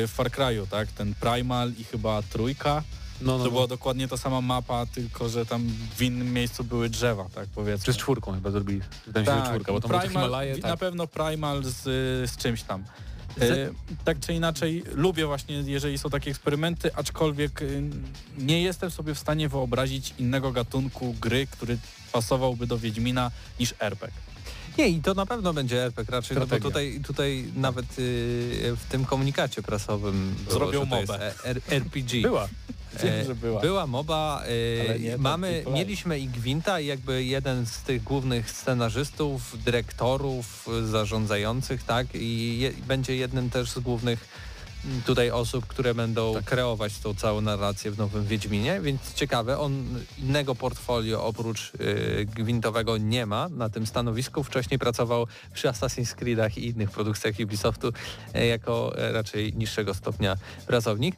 w Far Cry'u, tak? Ten Primal i chyba Trójka. No, no, to była no. dokładnie ta sama mapa, tylko że tam w innym miejscu były drzewa, tak powiedzmy. Czy z czwórką chyba zrobili? Tak, czwórka, bo tam Primal, Himalaje, tak. Na pewno Primal z, z czymś tam. E, tak czy inaczej lubię właśnie, jeżeli są takie eksperymenty, aczkolwiek y, nie jestem sobie w stanie wyobrazić innego gatunku gry, który pasowałby do Wiedźmina niż RPG. Nie, i to na pewno będzie RPG raczej, no bo tutaj, tutaj nawet y, w tym komunikacie prasowym zrobią mobę. RPG. Była. Wiem, że była. Była moba. E, nie, mamy, mieliśmy i Gwinta, jakby jeden z tych głównych scenarzystów, dyrektorów, zarządzających, tak? I je, będzie jednym też z głównych tutaj osób, które będą tak. kreować tą całą narrację w nowym Wiedźminie, więc ciekawe, on innego portfolio oprócz y, Gwintowego nie ma na tym stanowisku. Wcześniej pracował przy Assassin's Creedach i innych produkcjach Ubisoftu y, jako y, raczej niższego stopnia pracownik.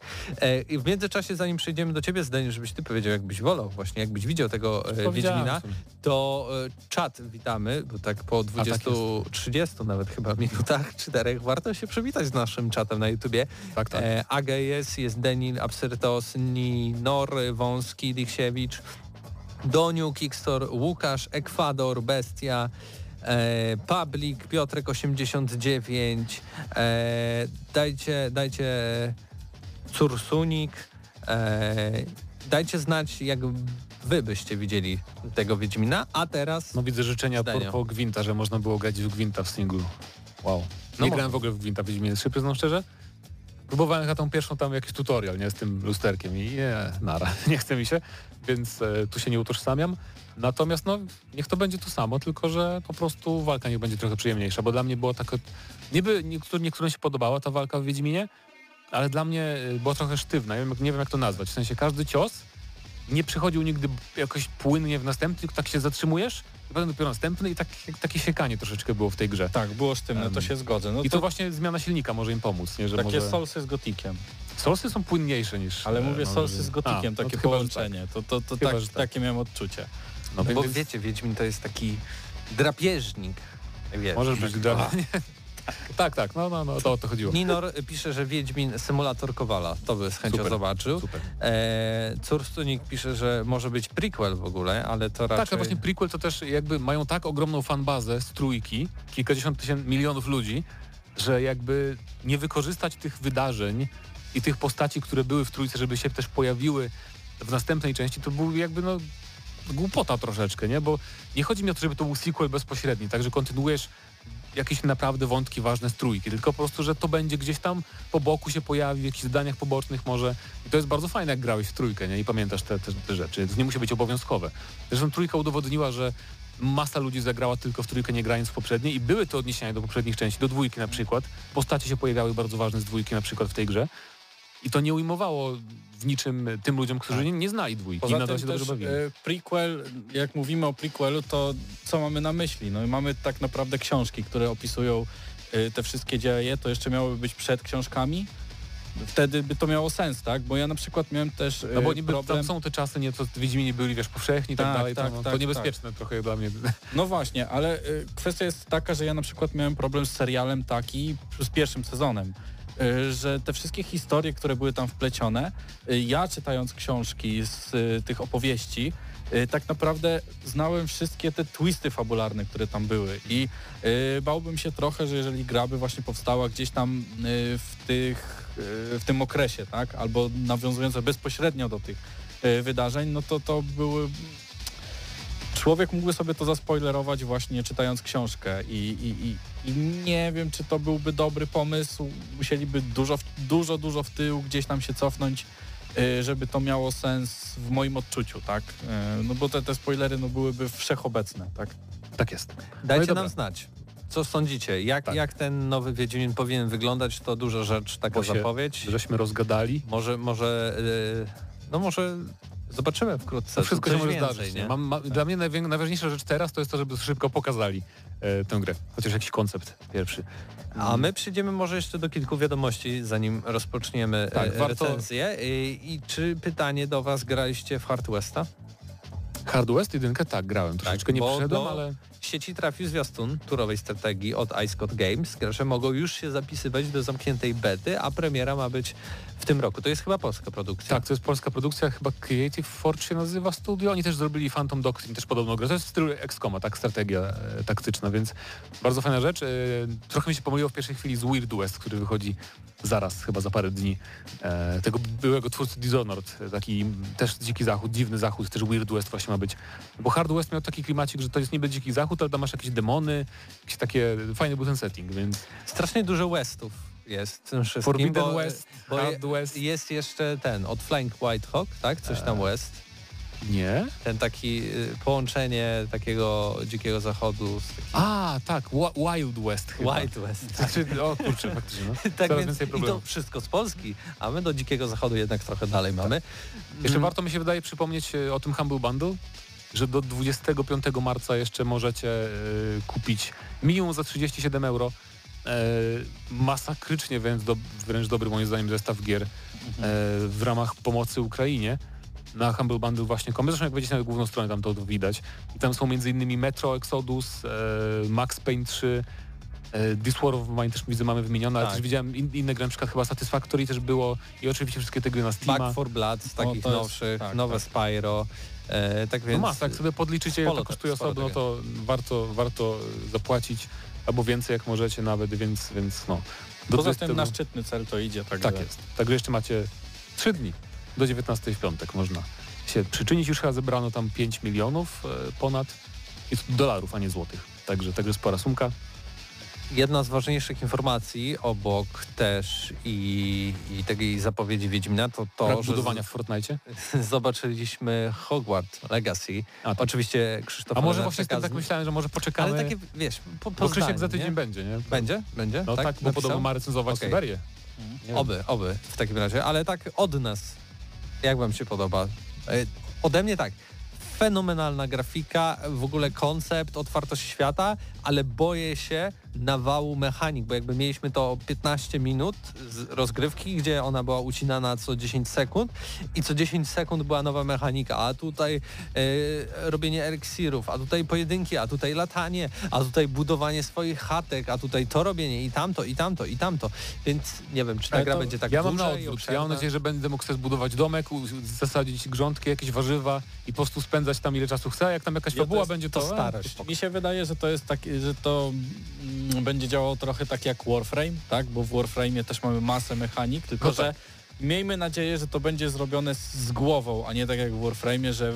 I w międzyczasie, zanim przejdziemy do ciebie, Zdanie, żebyś ty powiedział, jakbyś wolał właśnie, jakbyś widział tego Wiedźmina, to czat witamy, bo tak po 20-30 tak nawet chyba minutach, [LAUGHS] czterech, warto się przywitać z naszym czatem na YouTubie. Tak, tak. E, AGS jest Denil, Absyrtos, Ninor, Wąski, Diksiewicz, Doniu, Kickstor, Łukasz, Ekwador, Bestia, e, Public, Piotrek 89, e, dajcie, dajcie Cursunik, e, dajcie znać jak wy byście widzieli tego Wiedźmina, a teraz... No widzę życzenia po, po Gwinta, że można było grać w Gwinta w singlu. Wow. Nie no grałem w ogóle w Gwinta Wiedźmina 3, przyznam szczerze. Próbowałem na tą pierwszą tam jakiś tutorial, nie, z tym lusterkiem i nie, nara, [LAUGHS] nie chce mi się, więc e, tu się nie utożsamiam. Natomiast no, niech to będzie to samo, tylko że po prostu walka niech będzie trochę przyjemniejsza, bo dla mnie było tak, niby niektórym, niektórym się podobała ta walka w Wiedźminie, ale dla mnie e, była trochę sztywna, nie wiem, nie wiem jak to nazwać, w sensie każdy cios nie przychodził nigdy jakoś płynnie w następny, tylko tak się zatrzymujesz i potem dopiero następny i tak, takie siekanie troszeczkę było w tej grze. Tak, było sztywne, to Em, się zgodzę. No I to właśnie zmiana silnika może im pomóc, nie? Że takie może... solsy z gotikiem. Solsy są płynniejsze niż... Ale e, mówię no, solsy z gotikiem, A, no takie to chyba, że połączenie. To, to, to Chyba, tak, tak. takie miałem odczucie. Tak. No, Bo więc, wiecie, Wiedźmin to jest taki drapieżnik. Wiesz. możesz być gra... [LAUGHS] [LAUGHS] tak, tak, no, no, no, to o to chodziło. Ninor pisze, że Wiedźmin symulator Kowala. To by z chęcią Super, zobaczył. Super. E, Curstunik pisze, że może być prequel w ogóle, ale to raczej... Tak, a właśnie prequel to też jakby mają tak ogromną fanbazę z trójki, kilkadziesiąt tysięcy, milionów ludzi, że jakby nie wykorzystać tych wydarzeń i tych postaci, które były w trójce, żeby się też pojawiły w następnej części, to był jakby no głupota troszeczkę, nie? Bo nie chodzi mi o to, żeby to był sequel bezpośredni, także kontynuujesz jakieś naprawdę wątki ważne z trójki, tylko po prostu, że to będzie gdzieś tam po boku się pojawi, w jakichś zadaniach pobocznych może. I to jest bardzo fajne, jak grałeś w trójkę, nie? I pamiętasz te, te, te rzeczy. To nie musi być obowiązkowe. Zresztą trójka udowodniła, że masa ludzi zagrała tylko w trójkę, nie grając w poprzedniej i były to odniesienia do poprzednich części, do dwójki na przykład. Postacie się pojawiały bardzo ważne z dwójki na przykład w tej grze. I to nie ujmowało w niczym tym ludziom, którzy nie, nie znali dwójki i Poza nadal tym się też dobrze bawili. e, prequel, jak mówimy o prequelu, to co mamy na myśli? No i mamy tak naprawdę książki, które opisują e, te wszystkie dzieje, to jeszcze miałyby być przed książkami. Wtedy by to miało sens, tak? Bo ja na przykład miałem też e, No bo niby problem... tam są te czasy, nie, to Wiedźmini byli, wiesz, powszechni i tak, Tak, dalej, tak, to, no, tak, to niebezpieczne trochę dla mnie. No właśnie, ale y, kwestia jest taka, że ja na przykład miałem problem z serialem taki z pierwszym sezonem, że te wszystkie historie, które były tam wplecione, y, ja czytając książki z y, tych opowieści, y, tak naprawdę znałem wszystkie te twisty fabularne, które tam były. I y, bałbym się trochę, że jeżeli gra by właśnie powstała gdzieś tam y, w tych, y, w tym okresie, tak, albo nawiązująca bezpośrednio do tych y, wydarzeń, no to to były człowiek mógłby sobie to zaspoilerować właśnie czytając książkę i, i, i, i nie wiem, czy to byłby dobry pomysł. Musieliby dużo, dużo, dużo w tył gdzieś tam się cofnąć, y, żeby to miało sens w moim odczuciu, tak? Y, No bo te, te spoilery no, byłyby wszechobecne, tak? tak jest. Dajcie dobra. nam znać. Co sądzicie? Jak, Tak. jak ten nowy Wiedźmin powinien wyglądać? To duża rzecz, taka Bo zapowiedź. Żeśmy rozgadali. Może, może, yy, no może zobaczymy wkrótce. To wszystko się może więcej, zdarzyć. nie? Nie? Mam, ma, Dla mnie najważniejsza rzecz teraz to jest to, żeby szybko pokazali e, tę grę. Chociaż jakiś koncept pierwszy. A my przyjdziemy może jeszcze do kilku wiadomości, zanim rozpoczniemy Tak, tak, warto- recenzję. I, I czy pytanie do Was, graliście w Hard Westa? Hard West jedynkę tak, grałem. Troszeczkę nie bo przyszedłem, do- ale W sieci trafił zwiastun turowej strategii od iScott Games. Gracze mogą już się zapisywać do zamkniętej bety, a premiera ma być w tym roku. To jest chyba polska produkcja. tak, to jest polska produkcja, chyba Creative Forge się nazywa studio. Oni też zrobili Phantom Doctrine, też podobną grę. To jest w stylu XCOMa, tak, strategia e, taktyczna, więc bardzo fajna rzecz. E, trochę mi się pomyliło w pierwszej chwili z Weird West, który wychodzi zaraz, chyba za parę dni. E, tego byłego twórcy Dishonored, e, taki też dziki zachód, dziwny zachód, też Weird West właśnie ma być. Bo Hard West miał taki klimacik, że to jest niby dziki zachód, ale tam masz jakieś demony, jakieś takie, fajny był ten setting, więc Strasznie dużo Westów jest tym wszystkim. Forbidden bo, West, bo Hard West. jest jeszcze ten, od Flank White Hawk, tak? Coś tam West. nie. Ten taki y, połączenie takiego dzikiego zachodu z takim A, tak, Wi- Wild West chyba. White West. Znaczy, o kurczę, faktycznie, no. [LAUGHS] Tak Coraz więc i to wszystko z Polski, a my do dzikiego zachodu jednak trochę dalej mamy. Jeszcze Mm. warto mi się wydaje przypomnieć e, o tym Humble Bundle, że do 25 marca jeszcze możecie e, kupić minimum za 37 euro e, masakrycznie wręcz, do, wręcz dobry moim zdaniem zestaw gier e, w ramach pomocy Ukrainie na Humble Bundle właśnie kom. Zresztą jak wejdziecie na główną stronę, tam to widać. I tam są m.in. Metro Exodus, e, Max Payne 3, e, This War of Mine też widzę mamy wymienione, ale Tak. też widziałem in, inne gry, na przykład chyba Satisfactory też było i oczywiście wszystkie te gry na Steama. Back for Blood z takich nowszych, tak, nowe tak. Spyro. E, tak No więc masa, jak sobie podliczycie, ile to te- kosztuje osobno, tego. to warto, warto zapłacić, albo więcej jak możecie nawet, więc, więc no. Do Poza 20 tym na szczytny cel to idzie, także... Tak jest. Także jeszcze macie 3 dni. Do 19 w piątek można się przyczynić. Już chyba zebrano tam 5 milionów e, ponad. Jest dolarów, a nie złotych. Także, także spora sumka. Jedna z ważniejszych informacji obok też i, i takiej zapowiedzi Wiedźmina to to, Brak że budowania w Fortnite. [LAUGHS] zobaczyliśmy Hogwarts Legacy. A, tak. Oczywiście Krzysztof a może właśnie tak myślałem, że może poczekamy. Ale takie, wiesz, po, po bo Krzysiek za tydzień nie? będzie, nie? Będzie? Będzie? No tak, bo Napisał? podobno ma recenzować Okej. Syberię. Wiem. Oby, oby w takim razie, ale tak od nas. Jak wam się podoba? E, ode mnie tak. Fenomenalna grafika, w ogóle koncept, otwartość świata, ale boję się nawału mechanik, bo jakby mieliśmy to 15 minut z rozgrywki, gdzie ona była ucinana co 10 sekund i co 10 sekund była nowa mechanika, a tutaj e, robienie eliksirów, a tutaj pojedynki, a tutaj latanie, a tutaj budowanie swoich chatek, a tutaj to robienie i tamto, i tamto, i tamto. Więc nie wiem, czy ta Ale gra będzie tak ja mam na odwrót. Ja mam nadzieję, że będę mógł sobie zbudować domek, zasadzić grządki, jakieś warzywa i po prostu spędzać tam ile czasu chcę, a jak tam jakaś Ja fabuła jest- będzie, to, to e, starość. Mi się wydaje, że to jest tak, że to mm, będzie działało trochę tak jak Warframe, tak? Bo w Warframe też mamy masę mechanik, tylko No tak. że miejmy nadzieję, że to będzie zrobione z, głową, a nie tak jak w Warframe, że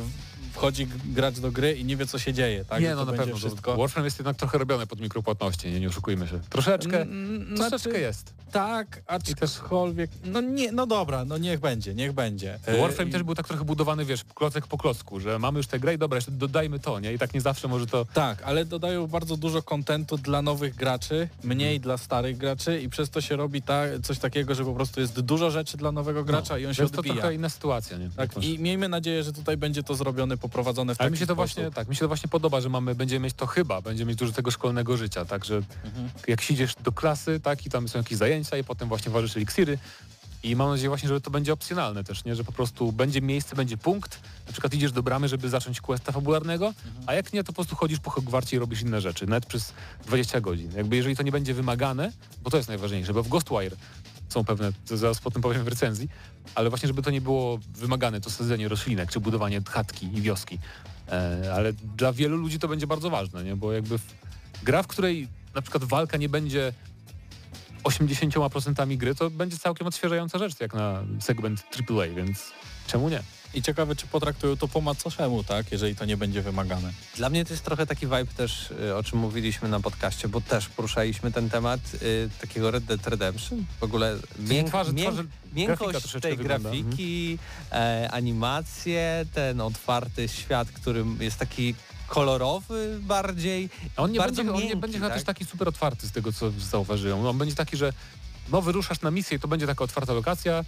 wchodzi gracz do gry i nie wie co się dzieje, tak? nie, no na pewno. wszystko. Warframe jest jednak trochę robione pod mikropłatności, nie, nie oszukujmy się. Troszeczkę, Mm, troszeczkę znaczy, jest. Tak, aczkolwiek, no nie, no dobra, no niech będzie, niech będzie. E, Warframe też był tak trochę budowany, wiesz, klocek po klocku, że mamy już tę grę i dobra, jeszcze dodajmy to, nie? I tak nie zawsze może to... Tak, ale dodają bardzo dużo kontentu dla nowych graczy, mniej dla starych graczy i przez to się robi ta, coś takiego, że po prostu jest dużo rzeczy dla nowego gracza i on się Więc to trochę inna sytuacja, nie? Tak, i miejmy nadzieję, że tutaj będzie to zrobione, poprowadzone w Ale taki mi się to sposób. właśnie, tak, mi się to właśnie podoba, że mamy, będziemy mieć to chyba, będziemy mieć dużo tego szkolnego życia, tak, że Mhm. jak siedzisz do klasy, tak, i tam są jakieś zajęcia i potem właśnie ważysz eliksiry i mam nadzieję właśnie, że to będzie opcjonalne też, nie, że po prostu będzie miejsce, będzie punkt, na przykład idziesz do bramy, żeby zacząć questa fabularnego, Mhm. a jak nie, to po prostu chodzisz po Hogwarcie i robisz inne rzeczy, nawet przez 20 godzin. Jakby jeżeli to nie będzie wymagane, bo to jest najważniejsze, bo w Ghostwire są pewne, zaraz potem powiem w recenzji, ale właśnie żeby to nie było wymagane, to sadzenie roślinek, czy budowanie chatki i wioski. E, ale dla wielu ludzi to będzie bardzo ważne, nie? bo jakby w, gra, w której na przykład walka nie będzie 80% gry, to będzie całkiem odświeżająca rzecz, jak na segment AAA, więc czemu nie? I ciekawe, czy potraktują to po macoszemu, tak, jeżeli to nie będzie wymagane. Dla mnie to jest trochę taki vibe też, y, o czym mówiliśmy na podcaście, bo też poruszaliśmy ten temat y, takiego Red Dead Redemption. W ogóle mięk, twarzy- mięk, twarzy- miękkość tej wygląda. grafiki, e, animacje, ten otwarty świat, który jest taki kolorowy bardziej. On nie będzie, on nie miękki, będzie chyba tak? też taki super otwarty z tego, co zauważyłem. On będzie taki, że no wyruszasz na misję i to będzie taka otwarta lokacja,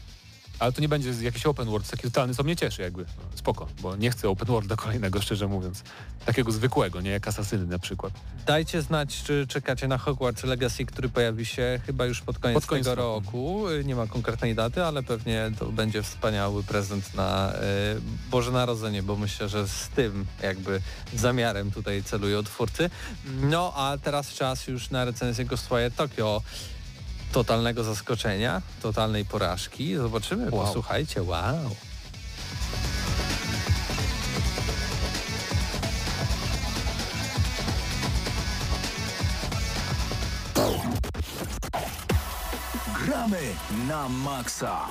ale to nie będzie jakiś open world taki totalny, co mnie cieszy jakby. Spoko, bo nie chcę open worlda kolejnego, [LAUGHS] szczerze mówiąc. Takiego zwykłego, nie jak Asasyny na przykład. Dajcie znać, czy czekacie na Hogwarts Legacy, który pojawi się chyba już pod koniec, Pod koniec tego roku. Nie ma konkretnej daty, ale pewnie to będzie wspaniały prezent na y, Boże Narodzenie, bo myślę, że z tym jakby zamiarem tutaj celują twórcy. No a teraz czas już na recenzję Ghostwire Tokyo. Totalnego zaskoczenia, totalnej porażki. Zobaczymy, Wow. posłuchajcie, wow. Gramy na maksa.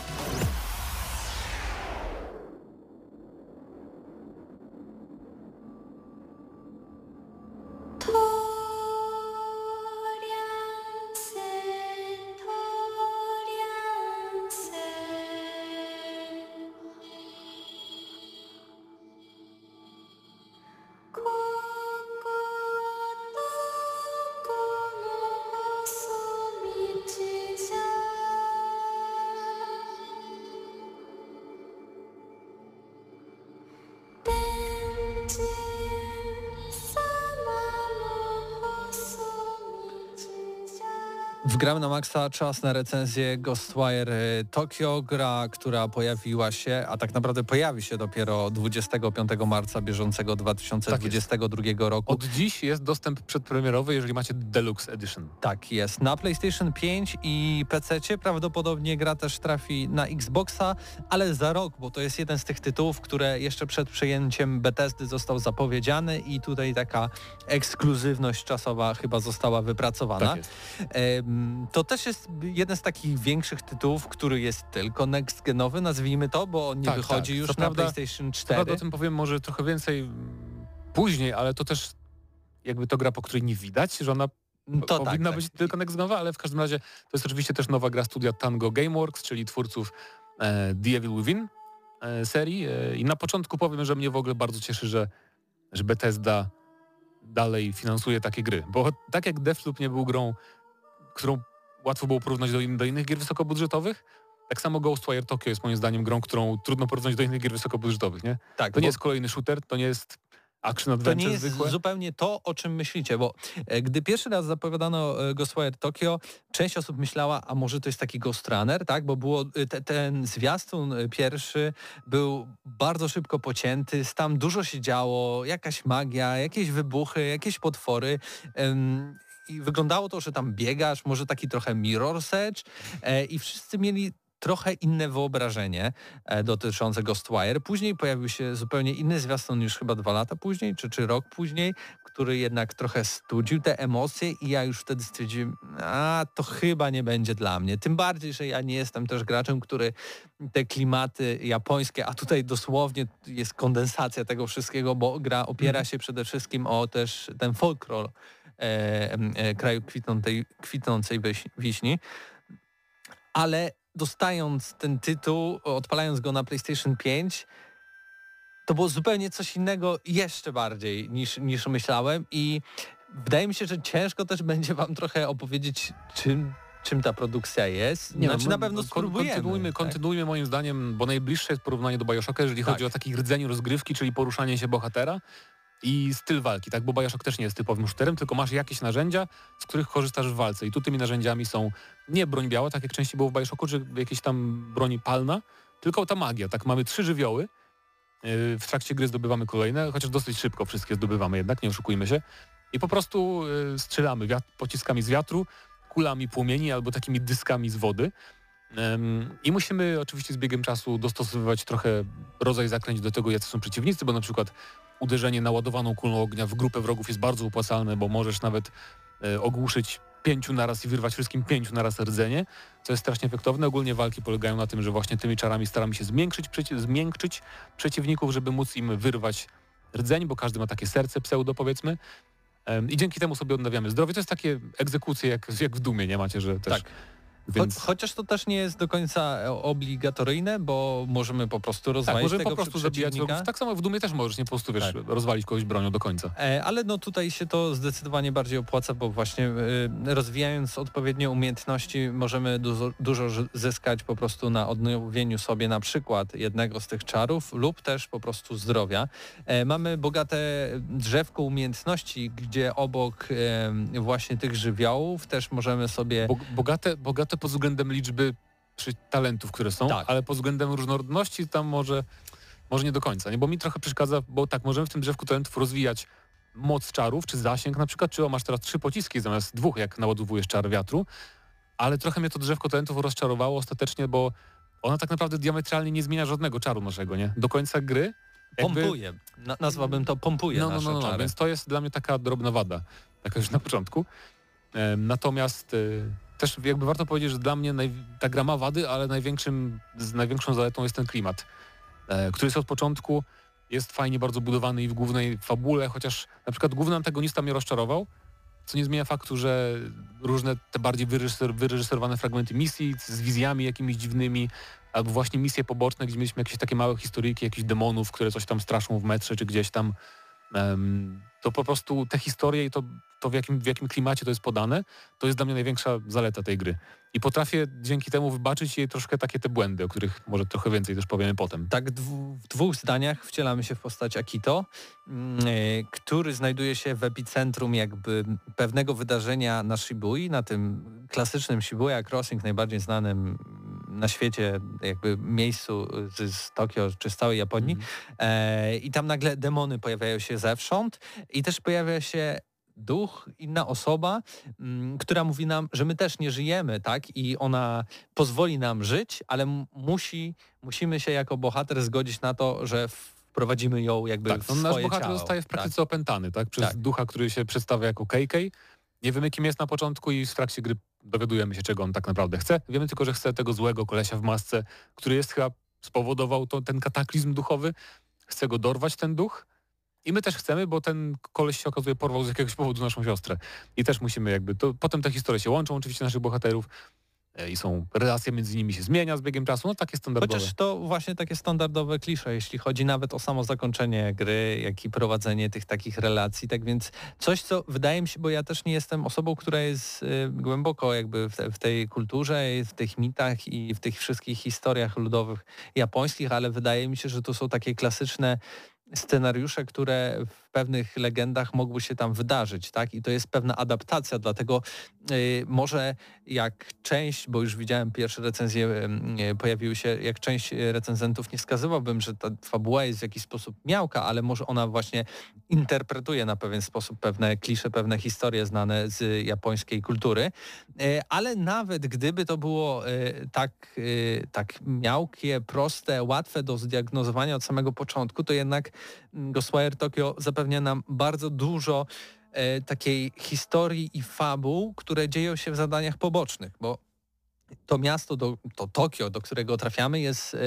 W Gram na Maxa czas na recenzję Ghostwire e, Tokyo, gra, która pojawiła się, a tak naprawdę pojawi się dopiero 25 marca bieżącego 2022 roku. Od dziś jest dostęp przedpremierowy, jeżeli macie Deluxe Edition. Tak jest. Na PlayStation 5 i PC prawdopodobnie gra też trafi na Xboxa, ale za rok, bo to jest jeden z tych tytułów, które jeszcze przed przejęciem Bethesdy został zapowiedziany i tutaj taka ekskluzywność czasowa chyba została wypracowana. Tak To też jest jeden z takich większych tytułów, który jest tylko next-genowy, nazwijmy to, bo on nie Tak, wychodzi tak. już Co na prawda- PlayStation Co prawda 4. o tym powiem może trochę więcej mm, później, ale to też jakby to gra, po której nie widać, że ona To powinna tak, być tak. tylko nextnowa, ale w każdym razie to jest oczywiście też nowa gra studia Tango Gameworks, czyli twórców e, The Evil Within e, serii e, i na początku powiem, że mnie w ogóle bardzo cieszy, że, że Bethesda dalej finansuje takie gry, bo tak jak Deathloop nie był grą, którą łatwo było porównać do, in, do innych gier wysokobudżetowych, Tak samo Ghostwire Tokyo jest moim zdaniem grą, którą trudno porównać do innych gier wysokobudżetowych, nie? Tak, To nie jest kolejny shooter, to nie jest action To adventure nie jest zwykłe. zupełnie to, o czym myślicie, bo e, gdy pierwszy raz zapowiadano e, Ghostwire Tokyo, część osób myślała, a może to jest taki Ghost Runner, tak? Bo było e, te, ten zwiastun pierwszy był bardzo szybko pocięty, tam dużo się działo, jakaś magia, jakieś wybuchy, jakieś potwory. I wyglądało to, że tam biegasz, może taki trochę Mirror's Edge e, i wszyscy mieli trochę inne wyobrażenie e, dotyczące Ghostwire. Później pojawił się zupełnie inny zwiastun już chyba dwa lata później, czy, czy rok później, który jednak trochę studził te emocje i ja już wtedy stwierdziłem, a to chyba nie będzie dla mnie. Tym bardziej, że ja nie jestem też graczem, który te klimaty japońskie, a tutaj dosłownie jest kondensacja tego wszystkiego, bo gra opiera się przede wszystkim o też ten folklor e, e, kraju kwitnącej, kwitnącej wiś- wiśni. Ale dostając ten tytuł, odpalając go na PlayStation 5, to było zupełnie coś innego jeszcze bardziej niż, niż myślałem i wydaje mi się, że ciężko też będzie wam trochę opowiedzieć, czym, czym ta produkcja jest. Nie, znaczy no, na pewno spróbujemy. Kontynuujmy, tak? kontynuujmy moim zdaniem, bo najbliższe jest porównanie do Bioshocka, jeżeli Tak. chodzi o taki rdzeń rozgrywki, czyli poruszanie się bohatera i styl walki, tak? Bo Bioshock też nie jest typowym shooterem, tylko masz jakieś narzędzia, z których korzystasz w walce i tu tymi narzędziami są nie broń biała, tak jak częściej było w Bioshocku, czy jakieś tam broń palna, tylko ta magia, tak? Mamy trzy żywioły, yy, w trakcie gry zdobywamy kolejne, chociaż dosyć szybko wszystkie zdobywamy jednak, nie oszukujmy się i po prostu yy, strzelamy pociskami z wiatru, kulami płomieni albo takimi dyskami z wody. I musimy oczywiście z biegiem czasu dostosowywać trochę rodzaj zakręć do tego, jacy są przeciwnicy, bo na przykład uderzenie naładowaną kulą ognia w grupę wrogów jest bardzo opłacalne, bo możesz nawet e, ogłuszyć pięciu naraz i wyrwać wszystkim pięciu naraz rdzenie, co jest strasznie efektowne. Ogólnie walki polegają na tym, że właśnie tymi czarami staramy się zmiękczyć, przeci- zmiękczyć przeciwników, żeby móc im wyrwać rdzeń, bo każdy ma takie serce pseudo powiedzmy. I dzięki temu sobie odnawiamy zdrowie. To jest takie egzekucje jak, jak w Dumie, nie macie, że też... Tak. Więc... Cho, chociaż to też nie jest do końca e, obligatoryjne, bo możemy po prostu Tak, rozwalić możemy tego po prostu zabijać wrogów. Tak samo w Dumie też możesz nie po prostu, wiesz, Tak. rozwalić kogoś bronią do końca. E, Ale no tutaj się to zdecydowanie bardziej opłaca, bo właśnie e, rozwijając odpowiednie umiejętności możemy dużo, dużo zyskać po prostu na odnowieniu sobie na przykład jednego z tych czarów lub też po prostu zdrowia. E, Mamy bogate drzewko umiejętności, gdzie obok właśnie tych żywiołów też możemy sobie... Bo, bogate, bogate pod względem liczby czy talentów, które są, Tak. ale pod względem różnorodności tam może, może nie do końca. Nie? Bo mi trochę przeszkadza, bo tak, możemy w tym drzewku talentów rozwijać moc czarów, czy zasięg na przykład, czy o, masz teraz trzy pociski zamiast dwóch, jak naładowujesz czar wiatru, ale trochę mnie to drzewko talentów rozczarowało ostatecznie, bo ona tak naprawdę diametralnie nie zmienia żadnego czaru naszego, nie? Do końca gry jakby- Pompuje. Na, nazwałbym to pompuje no, no, no, no, no, więc to jest dla mnie taka drobna wada, taka już na początku. Em, natomiast e, też jakby warto powiedzieć, że dla mnie naj, ta gra ma wady, ale największym, z największą zaletą jest ten klimat, e, który jest od początku, jest fajnie bardzo budowany i w głównej fabule, chociaż na przykład główny antagonista mnie rozczarował, co nie zmienia faktu, że różne te bardziej wyreżyser, wyreżyserowane fragmenty misji z wizjami jakimiś dziwnymi, albo właśnie misje poboczne, gdzie mieliśmy jakieś takie małe historyjki, jakichś demonów, które coś tam straszą w metrze, czy gdzieś tam to po prostu te historie i to, to w, jakim, w jakim klimacie to jest podane, to jest dla mnie największa zaleta tej gry. I potrafię dzięki temu wybaczyć jej troszkę takie te błędy, o których może trochę więcej też powiemy potem. Tak, w dwóch zdaniach wcielamy się w postać Akito, e, który znajduje się w epicentrum jakby pewnego wydarzenia na Shibui, na tym klasycznym Shibuya Crossing, najbardziej znanym na świecie jakby miejscu z, z Tokio czy z całej Japonii. E, I tam nagle demony pojawiają się zewsząd i też pojawia się duch, inna osoba, mm, która mówi nam, że my też nie żyjemy, tak? I ona pozwoli nam żyć, ale m- musi, musimy się jako bohater zgodzić na to, że wprowadzimy ją jakby Tak, w no, swoje nasz bohater ciało. zostaje w praktyce opętany, tak? Przez Tak. ducha, który się przedstawia jako KK. Nie wiemy, kim jest na początku i w trakcie gry dowiadujemy się, czego on tak naprawdę chce. Wiemy tylko, że chce tego złego kolesia w masce, który jest chyba spowodował to, ten kataklizm duchowy. Chce go dorwać, ten duch. I my też chcemy, bo ten koleś się okazuje porwał z jakiegoś powodu naszą siostrę. I też musimy jakby, to, potem te historie się łączą oczywiście naszych bohaterów. E, i są, relacja między nimi się zmienia z biegiem czasu, no takie standardowe. Chociaż to właśnie takie standardowe klisze, jeśli chodzi nawet o samo zakończenie gry, jak i prowadzenie tych takich relacji. Tak więc coś, co wydaje mi się, bo ja też nie jestem osobą, która jest y, głęboko jakby w, te, w tej kulturze, w tych mitach i w tych wszystkich historiach ludowych japońskich, ale wydaje mi się, że to są takie klasyczne scenariusze, które pewnych legendach mogły się tam wydarzyć, tak? I to jest pewna adaptacja, dlatego y, może jak część, bo już widziałem pierwsze recenzje y, pojawiły się, jak część recenzentów nie wskazywałbym, że ta fabuła jest w jakiś sposób miałka, ale może ona właśnie interpretuje na pewien sposób pewne klisze, pewne historie znane z japońskiej kultury, y, ale nawet gdyby to było y, tak, y, tak miałkie, proste, łatwe do zdiagnozowania od samego początku, to jednak Ghostwire Tokyo zapewnia nam bardzo dużo e, takiej historii i fabuł, które dzieją się w zadaniach pobocznych, bo to miasto, do, to Tokio, do którego trafiamy, jest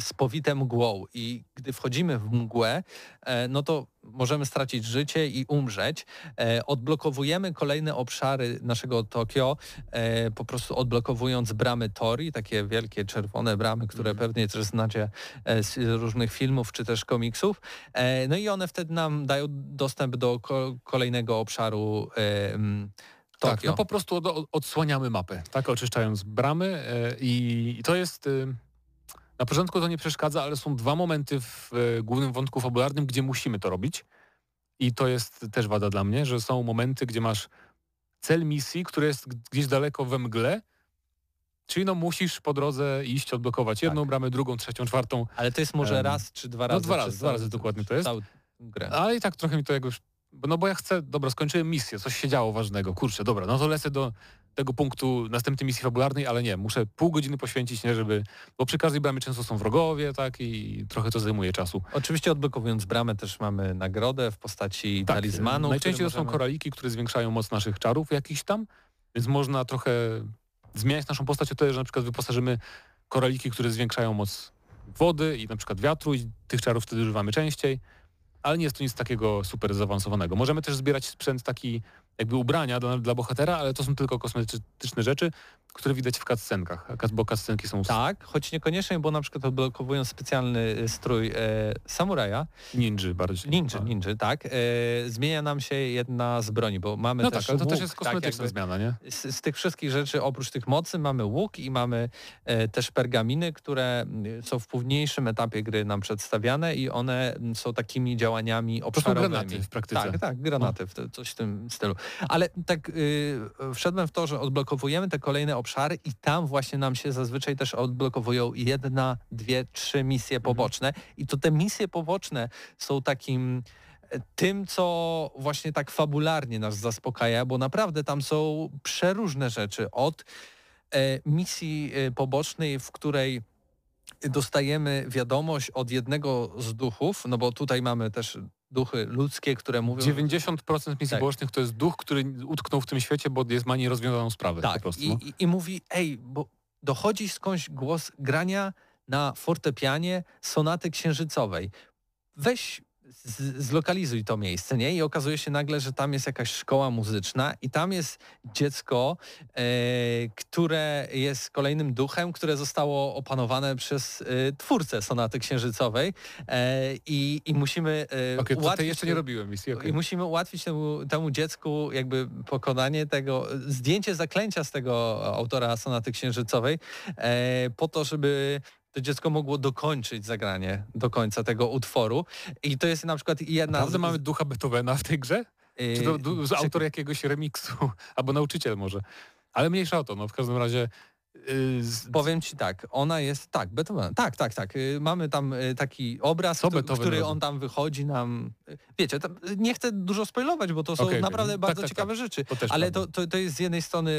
spowite mgłą i gdy wchodzimy w mgłę, e, no to możemy stracić życie i umrzeć. E, odblokowujemy kolejne obszary naszego Tokio, e, po prostu odblokowując bramy Tori, takie wielkie czerwone bramy, które Mhm. pewnie też znacie e, z różnych filmów czy też komiksów. E, no i one wtedy nam dają dostęp do ko kolejnego obszaru e, Tokio. Tak, no po prostu od, od, odsłaniamy mapę, tak, oczyszczając bramy e, i, i to jest... E, na początku to nie przeszkadza, ale są dwa momenty w e, głównym wątku fabularnym, gdzie musimy to robić. I to jest też wada dla mnie, że są momenty, gdzie masz cel misji, który jest gdzieś daleko we mgle, czyli no musisz po drodze iść, odblokować jedną Tak. bramę, drugą, trzecią, czwartą, Ale to jest może Em, raz czy dwa no razy. dwa razy, dwa razy dokładnie to jest. grę. ale i tak trochę mi to jakoś... No bo ja chcę, dobra, skończyłem misję, coś się działo ważnego, kurczę, dobra, no to lecę do tego punktu następnej misji fabularnej, ale nie, muszę pół godziny poświęcić, nie, żeby... Bo przy każdej bramie często są wrogowie, tak, i trochę to zajmuje czasu. Oczywiście odblokowując bramę też mamy nagrodę w postaci Tak, talizmanu. Najczęściej to są możemy- koraliki, które zwiększają moc naszych czarów jakichś tam, więc można trochę zmieniać naszą postać o tyle, że na przykład wyposażymy koraliki, które zwiększają moc wody i na przykład wiatru i tych czarów wtedy używamy częściej, ale nie jest to nic takiego super zaawansowanego. Możemy też zbierać sprzęt taki jakby ubrania dla, dla bohatera, ale to są tylko kosmetyczne rzeczy, które widać w cutscenkach, bo cutscenki są Tak, choć niekoniecznie, bo na przykład odblokowując specjalny y, strój e, samuraja, ninja bardziej. ninja, A. ninja, tak, e, zmienia nam się jedna z broni, bo mamy No też tak, ale to łuk, też jest tak, kosmetyczna jakby zmiana, nie? z, z tych wszystkich rzeczy, oprócz tych mocy, mamy łuk i mamy e, też pergaminy, które są w późniejszym etapie gry nam przedstawiane i one są takimi działaniami To są obszarowymi. granaty w praktyce. Tak, tak, granaty, w te, coś w tym stylu. Ale tak y, wszedłem w to, że odblokowujemy te kolejne obszary i tam właśnie nam się zazwyczaj też odblokowują jedna, dwie, trzy misje poboczne. I to te misje poboczne są takim e, tym, co właśnie tak fabularnie nas zaspokaja, bo naprawdę tam są przeróżne rzeczy. Od e, misji e, pobocznej, w której dostajemy wiadomość od jednego z duchów, no bo tutaj mamy też duchy ludzkie, które mówią... 90% misji Tak. bocznych to jest duch, który utknął w tym świecie, bo jest ma nierozwiązaną sprawę po Tak, i, no. i, i mówi, ej, bo dochodzi skądś głos grania na fortepianie sonaty księżycowej. Weź, z, zlokalizuj to miejsce, nie? I okazuje się nagle, że tam jest jakaś szkoła muzyczna i tam jest dziecko, e, które jest kolejnym duchem, które zostało opanowane przez e, twórcę sonaty księżycowej e, i, i musimy e, tej ułatwić jeszcze nie robiłem misji, okej. i musimy ułatwić temu, temu dziecku jakby pokonanie tego, zdjęcie zaklęcia z tego autora sonaty księżycowej po to, żeby to dziecko mogło dokończyć zagranie do końca tego utworu. I to jest na przykład jedna Naprawdę z... mamy ducha Beethovena w tej grze? e, Czy to autor jakiegoś remiksu? [LAUGHS] Albo nauczyciel może. Ale mniejsza o to, no w każdym razie... Yy, z, Powiem ci tak, ona jest, tak, Beethoven, tak, tak, tak. y, Mamy tam y, taki obraz, który robi? on tam wychodzi nam. y, Wiecie, tam, y, nie chcę dużo spoilować, bo to są okej. naprawdę Tak, bardzo tak, ciekawe tak. rzeczy. to Ale to, to, to jest z jednej strony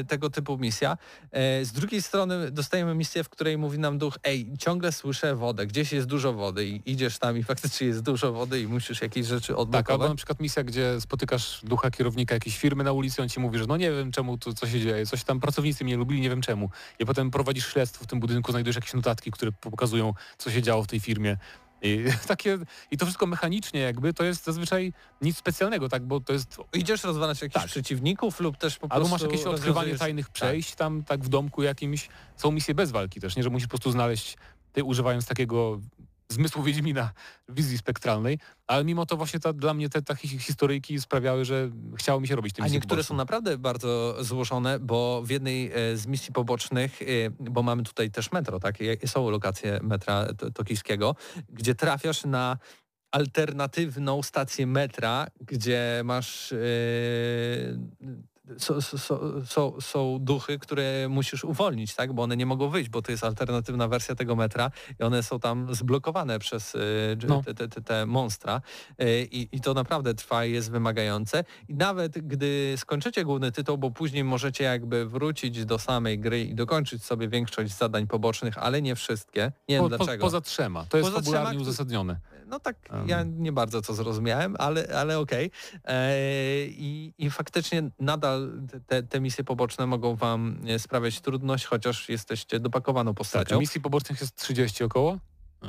y, tego typu misja. E, z drugiej strony dostajemy misję, w której mówi nam duch, ej, ciągle słyszę wodę, gdzieś jest dużo wody i idziesz tam i [LAUGHS] faktycznie jest dużo wody i musisz jakieś rzeczy Tak, albo odblokować. na przykład misja, gdzie spotykasz ducha kierownika jakiejś firmy na ulicy, on ci mówi, że no nie wiem czemu tu co się dzieje, coś tam pracownicy mnie lubili, nie wiem czemu. I potem prowadzisz śledztwo w tym budynku, znajdujesz jakieś notatki, które pokazują, co się działo w tej firmie. I, [LAUGHS] takie, I to wszystko mechanicznie jakby, to jest zazwyczaj nic specjalnego, tak, bo to jest... Idziesz rozwalać jakichś Tak. przeciwników lub też po Albo prostu masz jakieś odkrywanie tajnych Tak. przejść tam tak w domku jakimś. Są misje bez walki też, nie? Że musisz po prostu znaleźć, ty używając takiego zmysłu Wiedźmina, wizji spektralnej, ale mimo to właśnie ta, dla mnie te takie historyjki sprawiały, że chciało mi się robić tym A niektóre są naprawdę bardzo złożone, bo w jednej e, z misji pobocznych, e, bo mamy tutaj też metro, tak? Są lokacje metra to- tokijskiego, gdzie trafiasz na alternatywną stację metra, gdzie masz... E, są, są, są, są duchy, które musisz uwolnić, tak? Bo one nie mogą wyjść, bo to jest alternatywna wersja tego metra i one są tam zblokowane przez dż- No. te, te, te, te monstra. E, I, I to naprawdę trwa i jest wymagające. I nawet gdy skończycie główny tytuł, bo później możecie jakby wrócić do samej gry i dokończyć sobie większość zadań pobocznych, ale nie wszystkie. Nie wiem po, po, dlaczego. poza trzema. To jest Poza fabularnie trzema, uzasadnione. No tak, Um. ja nie bardzo to zrozumiałem, ale, ale okej. E, I, I faktycznie nadal te, te misje poboczne mogą wam e, sprawiać trudność, chociaż jesteście dopakowaną Tak, postacią. a misji pobocznych jest 30 około, e,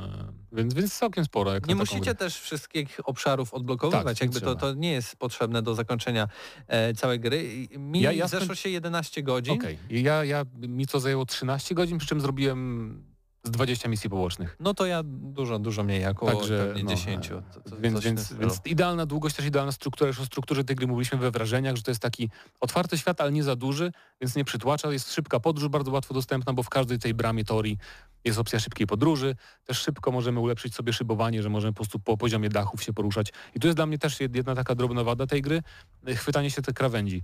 więc, więc całkiem sporo. Nie musicie grę. też wszystkich obszarów odblokowywać, Tak, jakby to, to nie jest potrzebne do zakończenia e, całej gry. Mi Ja- ja zeszło się 11 godzin. Okej, I ja, ja, mi to zajęło 13 godzin, przy czym zrobiłem z 20 misji pobocznych. No to ja dużo, dużo mniej, około Także, no, 10. e, To, to, więc, więc, więc idealna długość, też idealna struktura. Już o strukturze tej gry mówiliśmy we wrażeniach, że to jest taki otwarty świat, ale nie za duży, więc nie przytłacza. Jest szybka podróż, bardzo łatwo dostępna, bo w każdej tej bramie teorii jest opcja szybkiej podróży. Też szybko możemy ulepszyć sobie szybowanie, że możemy po prostu po poziomie dachów się poruszać. I tu jest dla mnie też jedna taka drobna wada tej gry, chwytanie się tych krawędzi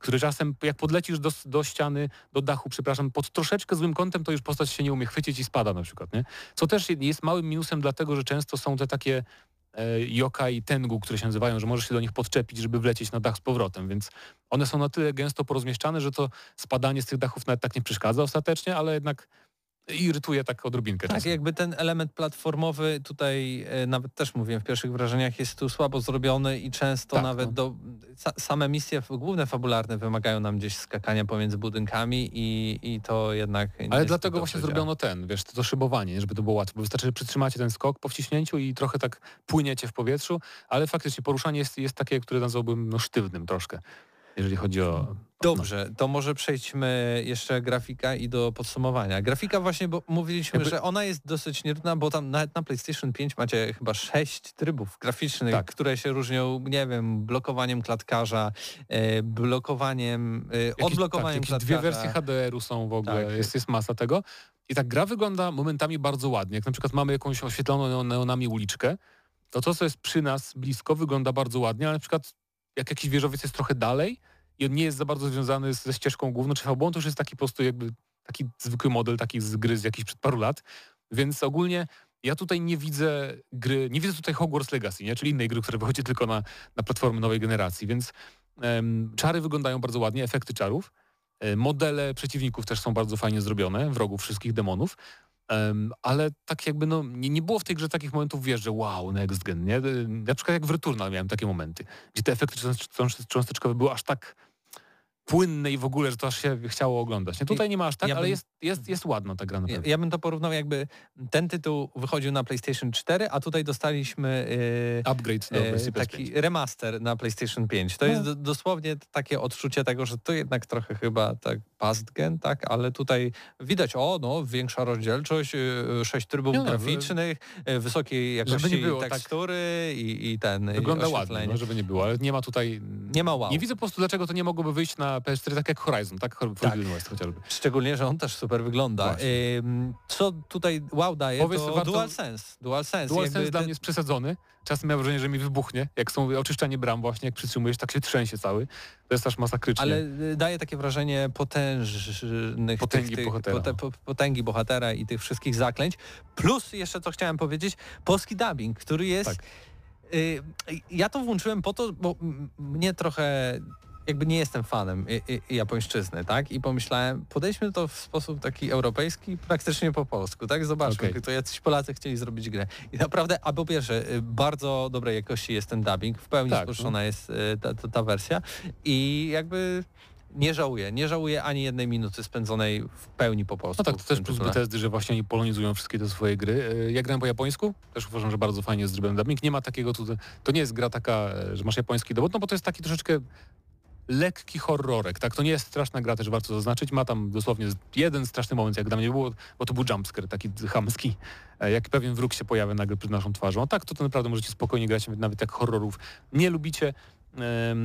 który czasem, jak podlecisz do, do ściany, do dachu, przepraszam, pod troszeczkę złym kątem, to już postać się nie umie chwycić i spada na przykład, nie? Co też jest małym minusem, dlatego że często są te takie e, Yoka i Tengu, które się nazywają, że możesz się do nich podczepić, żeby wlecieć na dach z powrotem, więc one są na tyle gęsto porozmieszczane, że to spadanie z tych dachów nawet tak nie przeszkadza ostatecznie, ale jednak irytuje tak odrobinkę Tak, czasem. jakby ten element platformowy tutaj e, nawet też mówiłem w pierwszych wrażeniach jest tu słabo zrobiony i często Tak, nawet no. do, sa, same misje główne fabularne wymagają nam gdzieś skakania pomiędzy budynkami i, i to jednak nie Ale dlatego właśnie dobrze zrobiono ten, wiesz, to, to szybowanie, żeby to było łatwe. Bo wystarczy, że przytrzymacie ten skok po wciśnięciu i trochę tak płyniecie w powietrzu, ale faktycznie poruszanie jest, jest takie, które nazwałbym no, sztywnym troszkę, jeżeli chodzi o... Dobrze, to może przejdźmy jeszcze grafika i do podsumowania. Grafika właśnie, bo mówiliśmy, Jakby- że ona jest dosyć nierówna, bo tam nawet na PlayStation 5 macie chyba sześć trybów graficznych, Tak. które się różnią, nie wiem, blokowaniem klatkarza, e, blokowaniem, e, Jakieś- odblokowaniem tak, klatkarza. dwie wersje HDR-u są w ogóle, Tak. jest, jest masa tego. I tak gra wygląda momentami bardzo ładnie. Jak na przykład mamy jakąś oświetloną neon- neonami uliczkę, to to, co jest przy nas blisko, wygląda bardzo ładnie, ale na przykład jak jakiś wieżowiec jest trochę dalej i on nie jest za bardzo związany ze ścieżką główną czy fabułą, to już jest taki po prostu jakby taki zwykły model, taki z gry z jakichś przed paru lat. Więc ogólnie ja tutaj nie widzę gry, nie widzę tutaj Hogwarts Legacy, nie? czyli innej gry, która wychodzi tylko na, na platformy nowej generacji, więc em, czary wyglądają bardzo ładnie, efekty czarów. E, Modele przeciwników też są bardzo fajnie zrobione, wrogów wszystkich demonów. Em, ale tak jakby no, nie, nie było w tej grze takich momentów, wiesz, że wow, next gen, nie? E, Na przykład jak w Returnal miałem takie momenty, gdzie te efekty cząst- cząst- cząsteczkowe były aż tak płynne i w ogóle, że to aż się chciało oglądać. Nie, tutaj nie ma aż tak, Ja ale bym- jest, jest, jest ładna ta gra Ja, naprawdę. ja bym to porównał jakby ten tytuł wychodził na PlayStation 4, a tutaj dostaliśmy e, Upgrade do PS5. taki remaster na PlayStation 5. To No. jest do, dosłownie takie odczucie tego, że to jednak trochę chyba tak past gen, tak, ale tutaj widać, o no, większa rozdzielczość, e, sześć trybów Nie, no, graficznych, e, wysokiej jakości było, tak. tekstury i, i ten Wygląda i ładnie, no, żeby nie było, ale nie ma tutaj... Nie ma wow. Nie widzę po prostu, dlaczego to nie mogłoby wyjść na PS4 tak jak Horizon, tak? Forbidden West chociażby. Szczególnie, że on też super wygląda. Właśnie. Co tutaj wow daje, Powiedz, to warto- DualSense. DualSense. DualSense dla te- mnie jest przesadzony. Czasem miałem wrażenie, że mi wybuchnie. Jak są oczyszczanie bram właśnie, jak przytrzymujesz, tak się trzęsie cały. To jest aż masakrycznie. Ale y, daje takie wrażenie potężnych Potęgi tych, bohatera. pote- po- potęgi bohatera i tych wszystkich zaklęć. Plus jeszcze co chciałem powiedzieć, polski dubbing, który jest... Tak. Y, ja to włączyłem po to, bo mnie trochę jakby nie jestem fanem i, i, japońszczyzny, tak? I pomyślałem, podejdźmy to w sposób taki europejski, praktycznie po polsku, tak? Zobaczmy, Okej. to jacyś Polacy chcieli zrobić grę. I naprawdę, a po pierwsze, y, bardzo dobrej jakości jest ten dubbing, w pełni Tak, spolszczona jest y, ta, ta, ta wersja i jakby nie żałuję. Nie żałuję ani jednej minuty spędzonej w pełni po polsku. No tak, to też plus. Bethesdy, że właśnie oni polonizują wszystkie te swoje gry. E, Ja grałem po japońsku, też uważam, że bardzo fajnie jest zrobiony dubbing. Nie ma takiego tutaj, to nie jest gra taka, e, że masz japoński dowód, no bo to jest taki troszeczkę lekki horrorek, tak? To nie jest straszna gra, też warto zaznaczyć. Ma tam dosłownie jeden straszny moment, jak dla mnie było, bo to był jumpscare, taki chamski, e, jak pewien wróg się pojawia nagle przed naszą twarzą. A tak, to, to naprawdę możecie spokojnie grać, nawet jak horrorów nie lubicie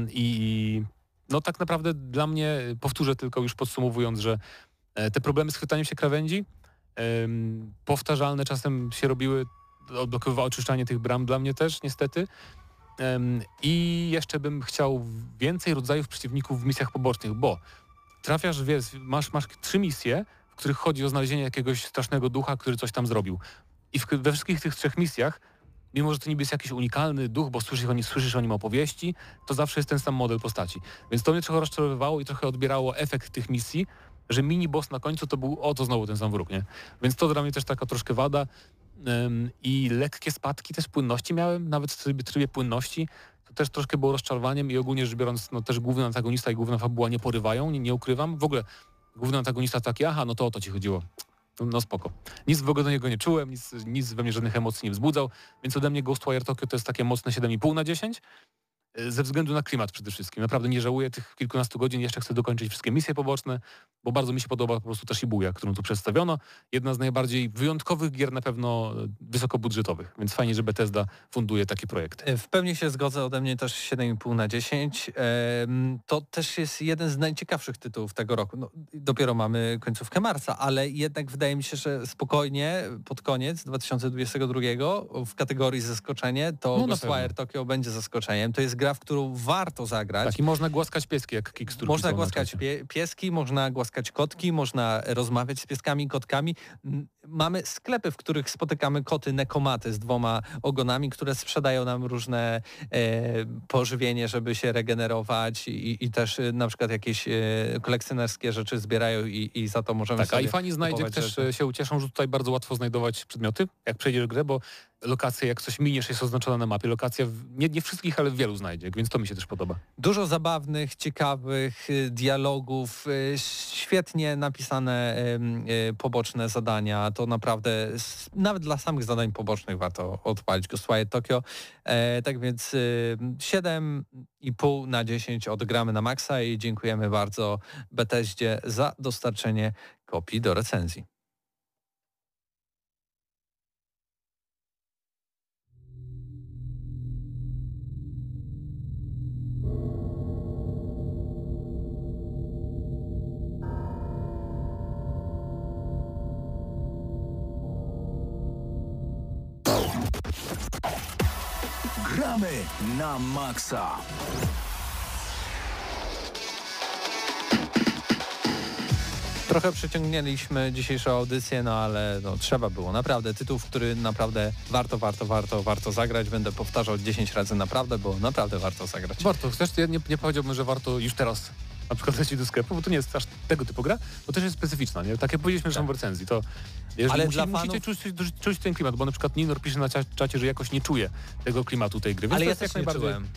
i no tak naprawdę dla mnie, powtórzę tylko już podsumowując, że e, te problemy z chwytaniem się krawędzi powtarzalne czasem się robiły, odblokowywało oczyszczanie tych bram dla mnie też niestety. I jeszcze bym chciał więcej rodzajów przeciwników w misjach pobocznych, bo trafiasz, wiesz, masz, masz trzy misje, w których chodzi o znalezienie jakiegoś strasznego ducha, który coś tam zrobił. I w, we wszystkich tych trzech misjach, mimo że to niby jest jakiś unikalny duch, bo słyszysz o, nim, słyszysz o nim opowieści, to zawsze jest ten sam model postaci. Więc to mnie trochę rozczarowywało i trochę odbierało efekt tych misji, że mini boss na końcu to był, o to znowu ten sam wróg, nie? Więc to dla mnie też taka troszkę wada. I lekkie spadki też płynności miałem, nawet w trybie, trybie płynności. To też troszkę było rozczarowaniem i ogólnie rzecz biorąc, no też główny antagonista i główna fabuła nie porywają, nie, nie ukrywam. W ogóle główny antagonista taki, aha, no to o to ci chodziło. No, spoko. Nic w ogóle do niego nie czułem, nic, nic we mnie żadnych emocji nie wzbudzał, więc ode mnie Ghostwire Tokyo to jest takie mocne 7,5 na 10 e, ze względu na klimat przede wszystkim. Naprawdę nie żałuję tych kilkunastu godzin, jeszcze chcę dokończyć wszystkie misje poboczne, bo bardzo mi się podoba po prostu ta Shibuya, którą tu przedstawiono. Jedna z najbardziej wyjątkowych gier na pewno e, wysokobudżetowych, więc fajnie, że Bethesda funduje taki projekt. E, W pełni się zgodzę, ode mnie też 7,5 na 10. Em, To też jest jeden z najciekawszych tytułów tego roku. No, dopiero mamy końcówkę marca, ale jednak wydaje mi się, że spokojnie pod koniec 2022 w kategorii zaskoczenie to No, Ghostwire. Tokyo będzie zaskoczeniem. To jest gra, w którą warto zagrać. Tak, i można głaskać pieski, jak Kickstarter. Można głaskać pie, pieski, można głaskać kotki, można rozmawiać z pieskami i kotkami. Mamy sklepy, w których spotykamy koty nekomaty z dwoma ogonami, które sprzedają nam różne e, pożywienie, żeby się regenerować i, i też e, na przykład jakieś e, kolekcjonerskie rzeczy zbierają i, i za to możemy Tak, a sobie i fani znajdzie kupować też rzeczy. się ucieszą, że tutaj bardzo łatwo znajdować przedmioty, jak przejdziesz grę, bo lokacje, jak coś miniesz, jest oznaczona na mapie. Lokacja nie, nie wszystkich, ale w wielu znajdzie, więc to mi się też podoba. Dużo zabawnych, ciekawych dialogów, świetnie napisane poboczne zadania. To naprawdę nawet dla samych zadań pobocznych warto odpalić Ghostwire Tokyo. E, tak więc y, 7,5 na 10 odgramy na maksa i dziękujemy bardzo Bethesdzie za dostarczenie kopii do recenzji. Gramy na maksa. Trochę przeciągnęliśmy dzisiejszą audycję, no ale no, trzeba było. Naprawdę tytuł, który naprawdę warto, warto, warto, warto zagrać. Będę powtarzał 10 razy naprawdę, bo naprawdę warto zagrać. Warto, chcesz? Ja nie, nie powiedziałbym, że warto już teraz na przykład lecieć do sklepu, bo to nie jest aż tego typu gra, bo też jest specyficzna, nie? Tak jak powiedzieliśmy zresztą w recenzji, to jeżeli Ale musi, dla musicie fanów- czuć, czuć, czuć ten klimat, bo na przykład Ninor pisze na cza- czacie, że jakoś nie czuje tego klimatu tej gry, więc Ale ja jest też jak nie najbardziej... czułem.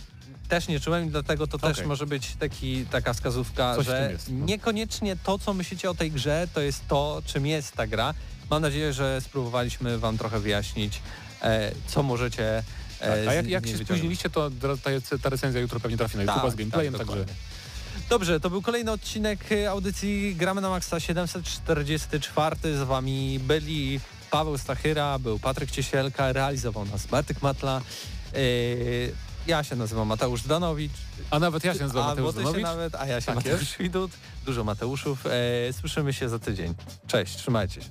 Też nie czułem i dlatego to też Okej. może być taki, taka wskazówka, Coś że jest, no. niekoniecznie to, co myślicie o tej grze, to jest to, czym jest ta gra. Mam nadzieję, że spróbowaliśmy wam trochę wyjaśnić, e, co możecie e, Tak, a jak, jak się wyciągnąć. spóźniliście, to ta, ta recenzja jutro pewnie trafi na Tak, YouTube z gameplayem, tak, także. Dobrze, to był kolejny odcinek y, audycji Gramy na Maxa 744. Z wami byli Paweł Stachyra, był Patryk Ciesielka, realizował nas Bartek Matla. Yy, ja się nazywam Mateusz Danowicz. A nawet ja się nazywam a, Mateusz Zanowicz. nawet, a ja się Tak Mateusz Widut. Dużo Mateuszów. E, słyszymy się za tydzień. Cześć, trzymajcie się.